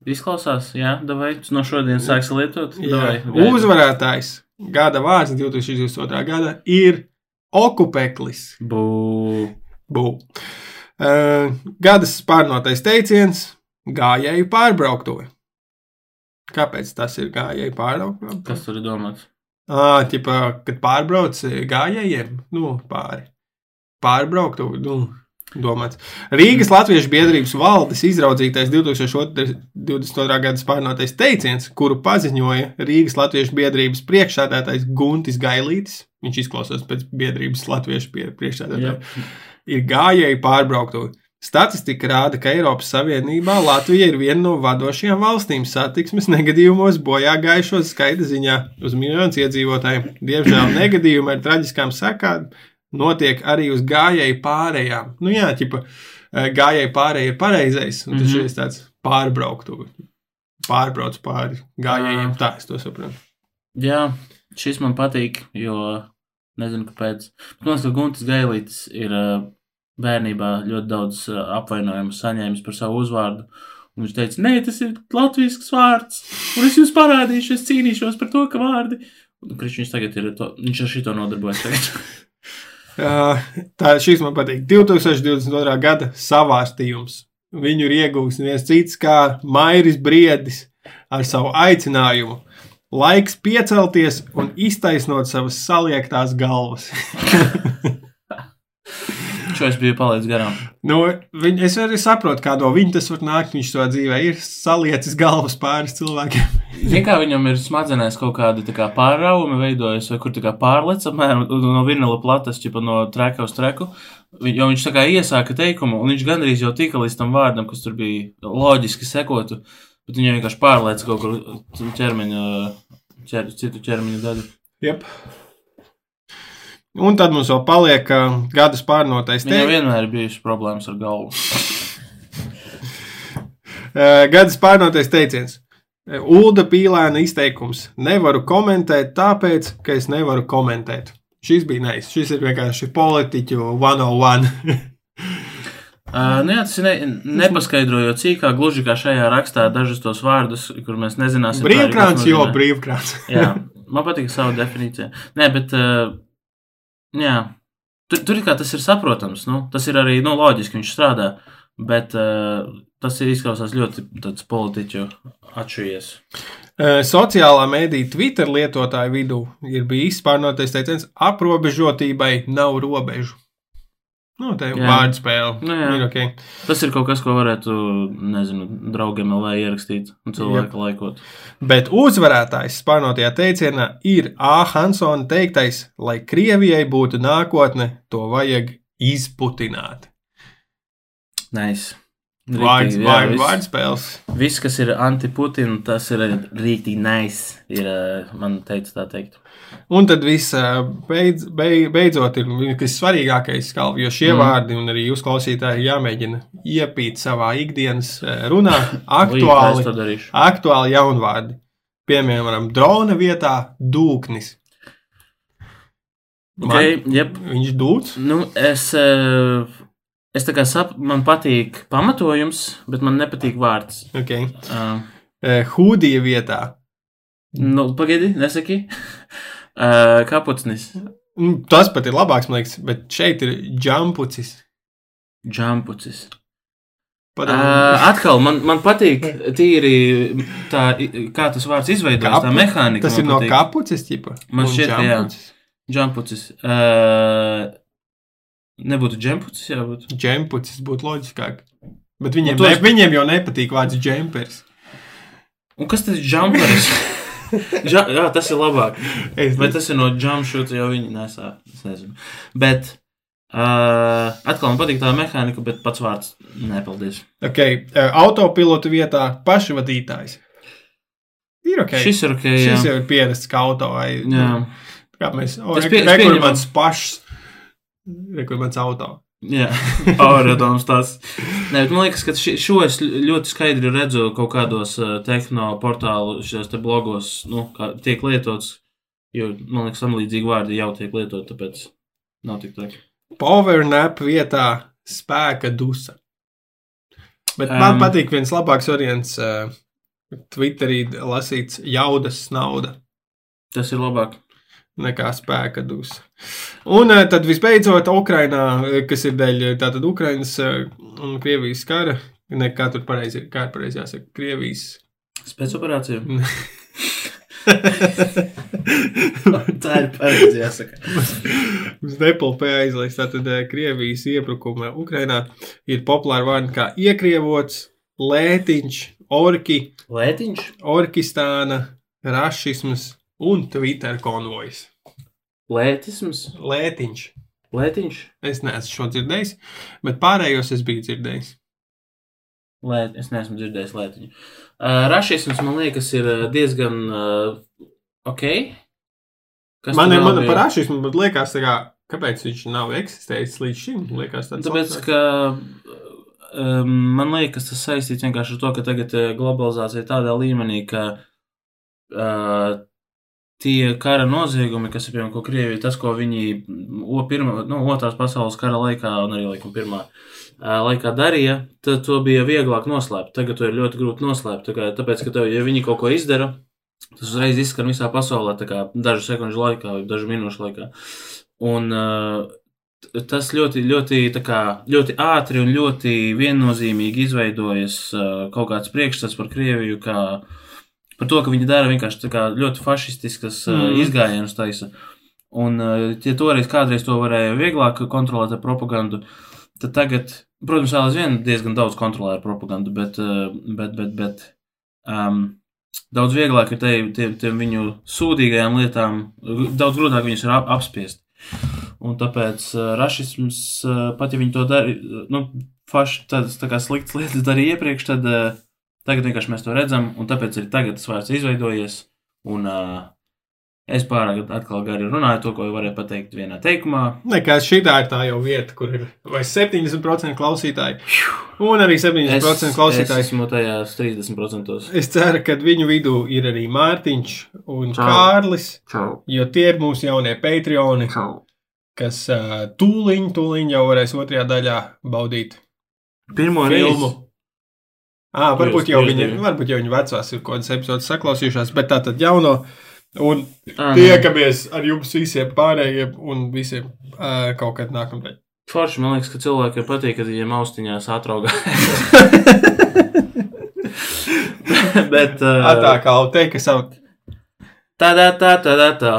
izklausās, jā, davai, tu no šodienas sāksi lietot. Davai. Uzvarētājs gada vārds 2022. gada ir okupeklis. Bū. Bū. Uh, gada spārnotais teiciens - gājēju pārbrauktuve. Kāpēc tas ir gājēju pārbrauktuve? Kas tur ir domāts? Ah, ķipa, kad pārbrauc gājējiem, nu, pāri. Pārbrauktuve, nu, domāts. Rīgas Latviešu biedrības valdes izraudzītais 2022. gada spārnotais teiciens, kuru paziņoja Rīgas Latviešu biedrības priekšsēdētājs Guntis Gailītis. Viņš izklausās pēc biedrības Latviešu priekšsēdētāja. Ir gājēji pārbrauktuvi. Statistika rāda, ka Eiropas Savienībā Latvija ir viena no vadošajām valstīm satiksmes negadījumos bojā gājušo skaita ziņā uz miljonus iedzīvotājiem. Diemžēl negadījumi ar traģiskām sekām notiek arī uz gājēju pārējām. Nu jā, ķipa, eh, gājēju pārējai ir pareizais, un tas Mhm. ir tāds pārbrauktu. Pārbrauc pāri gājējiem, tā es to saprotu. Jā, šis man patīk, jo nezinu, kāpēc. Man liekas, ka Guntis Gailītis ir ā, bērnībā ļoti daudz ā, apvainojumu saņēmis par savu uzvārdu. Un viņš teica, nē, tas ir latviešu vārds, un es jums parādīšu, es cīnīšos par to, ka vārdi. Un Krišņš tagad ir to, viņš ar šito nodarbojas Tā šis man patīk. 2022. gada savārstījums. Viņu ir iegūts neviens cits kā Mairis Briedis ar savu aicinājumu. Laiks piecelties un iztaisnot savas saliektās galvas. Šo es biju palaidis garām. nu, viņ, es arī saprotu, kā no viņa tas var nākt. Viņš to dzīvē ir salietis galvas pāris cilvēkiem. Ziniet, kā viņam ir smadzenēs kaut kāda tā kā pārrauma veidojas, vai kur tā kā pārlec apmēram no vinila plates, ķipa no treka uz treku. Jo viņš tā kā iesāka teikumu, un viņš gandrīz jau tika līdz tam vārdam, kas tur bija loģiski sekotu, bet viņš vienkārši pārlēca kaut kur ķermeņa, ķer, citu ķermeņa daļu. Yep. Un tad mums vēl paliek uh, gada spārnotais Viņam teikums. vienmēr ir bijušas problēmas ar galvu. Uh, gada spārnotais teiciens. Ulda pīlēna izteikums. Nevaru komentēt, tāpēc, ka es nevaru komentēt. Šis bija neiz. Šis ir vienkārši politiķu 101. Uh, nu jā, tas ir ne, nepaskaidrojot cīkā, gluži kā šajā rakstā, dažus tos vārdus, kur mēs nezināsim. Brīvkrāns, jo nozīmē. brīvkrāns. Jā, man patīk sava definīcija. Nē, bet. Uh, jā, tur, tur kā tas ir saprotams. Nu, tas ir arī nu, loģiski, viņš strādā. Bet uh, tas ir izklausās ļoti politiķu atšujies. Uh, Sociālā mēdī Twitter lietotāju vidū ir bijis spārnotais teiciens, aprobežotībai nav robežu. Nu, te ir Jā. vārdu spēle. Nu, jā. ir okay. Tas ir kaut kas, ko varētu, nezinu, draugiem LV ierakstīt un cilvēku laikot. Bet uzvarētājs spārnotajā teicienā ir A. Hansona teiktais, lai Krievijai būtu nākotne, to vajag izputināt. Nice. Vārds, jā, vārds, vārds spēles. Viss, kas ir anti-Putina, tas ir rīktīgi nice. Ir, eh, man teica tā teikt. Un tad viss beidz, beidz, beidzot ir kas svarīgākais, Kalvi, jo šie Mm. vārdi un arī jūs klausītāji jāmēģina iepīt savā ikdienas runā Līdz aktuāli, darīšu. aktuāli jaunvārdi. Piemēram, drona vietā dūknis. Okay, jep. Viņš dūts. Nu, es, es tā kā saprotu, man patīk pamatojums, bet man nepatīk vārds. Okay. Uh, Hūdija vietā. nu, pagaidi, nesaki. Uh, kapucnis, Mm, Tas pat ir labāks, man liekas, bet šeit ir džampucis. džampucis. Padomā. Uh, atkal, man, man patīk tīri tā, kā tas vārds izveidojas, tā Kapu- mehānika. Tas ir no patīk. kapucis, tipa. Man šķiet, jā. džampucis. Džampucis. Uh, nebūtu džempucis, jābūt. Džempucis būtu loģiskāk. Bet viņiem, Nu, ne, es- viņiem jau nepatīk vārds džempers. Un kas tas ir džamperis? Ža, jā, tas ir labāk. Vai tas ir no džamšūta, jau viņi nesā? Es nezinu. Bet uh, atkal man patīk tā mehānika, bet pats vārds nepaldies. Okay. uh, Autopilotu vietā pašvadītājs. Ir ok. Šis ir ok. Šis Jā. jau ir pierasts kā auto. Vai, Jā. Kā mēs o, Es re- pie- es re- kur mans pašs. Rekomendāts auto. Jā, Auradons tas. Nē, bet man liekas, ka ši, šo es ļoti skaidri redzu kaut kādos uh, tehno portālu, šajos te blogos, nu, kā tiek lietots, jo, man liekas, tam līdzīgi vārdi jau tiek lietot, tāpēc nav tik traki. Power nap vietā spēka dusa. Bet man Um. patīk viens labāks variants. Uh, Twitterī lasīts jaudas nauda. Tas ir labāk. Nekā spēka dusa. Un eh, tad visbeidzot, Ukrainā, eh, kas ir dēļ eh, tātad Ukrainas un Krievijas kara, ne kā tur pareizi ir, kā ir pareizi jāsaka, Krievijas. Spēcoperācija. Tā ir pareizi jāsaka. Uz Nepalpē aizlaists tātad Krievijas iebrukuma Ukrainā ir populāri vārdi kā iekrievots, lētiņš, orki, Lētiņš? orkistāna, rašisms un Twitter konvojs. Lētisms? Lētiņš. Lētiņš? Es neesmu šo dzirdējis, bet pārējos es biju dzirdējis. Lēt, es neesmu dzirdējis lētiņu. Uh, rašisms, man liekas, ir uh, diezgan uh, ok. Kas Man ir mana par rašismu, bet liekas, kā, kāpēc viņš nav eksistējis līdz šim. Liekas, Tāpēc, ka man liekas, tas saistīts vienkārši ar to, ka tagad eh, globalizācija ir tādā līmenī, ka uh, tie kara noziegumi, kas ir piemēram, ko Krievija, tas, ko viņi o, pirma, nu, otrās pasaules kara laikā un arī laikam pirmā laikā darīja, tad to bija vieglāk noslēpt. Tagad to ir ļoti grūti noslēpt, tā kā, tāpēc, ka tev, ja viņi kaut ko izdara, tas uzreiz izskan visā pasaulē, tā kā dažu sekundžu laikā, vai dažu minūšu laikā. Un uh, tas ļoti, ļoti, kā, ļoti ātri un ļoti viennozīmīgi izveidojas uh, kaut kāds priekšstats par Krieviju, kā par to, ka viņi dara vienkārši ļoti fašistiskas uh, Mhm. izgājienas taisa. Un, uh, ja toreiz kādreiz to varēja vieglāk kontrolēt ar propagandu, tad tagad, protams, vēl aizvien diezgan daudz kontrolē ar propagandu, bet, uh, bet, bet, bet um, daudz vieglāk ir te, tiem, tiem viņu sūdīgajām lietām, daudz grūtāk viņus ir ap, apspiest. Un tāpēc uh, rašisms, uh, pat ja viņi to darīja, nu, faši tādas tā kā sliktas lietas darīja iepriekš, tad uh, tagad vienkārši mēs to redzam, un tāpēc arī tagad tas vārds izveidojies. Un uh, es pārāk atkal gari runāju to, ko varēju pateikt vienā teikumā. Nekā šī tā ir tā jau vieta, kur ir vai 70% klausītāji, un arī 70% Es klausītāji. esmu tajās 30%. Es ceru, ka viņu vidū ir arī Mārtiņš un Čau. Kārlis, Čau! jo tie ir mūsu jaunie Patreoni, Čau! kas uh, tūliņ, tūliņ jau varēs otrajā daļā baudīt Pirmo filmu. reizi. À, varbūt, Jūs- jau viņi, varbūt jau viņi vecās ir kaut kādas epizodes saklausījušās, bet tā tad jauno. Un tiekamies ar jums visiem pārējiem un visiem uh, kaut kad nākamreiz. Forši man liekas, ka cilvēkiem patīk, kad viņiem austiņās atraugā. Bet uh, Tā kā jau teikt, ka savu tā, tā, tā, tā, tā.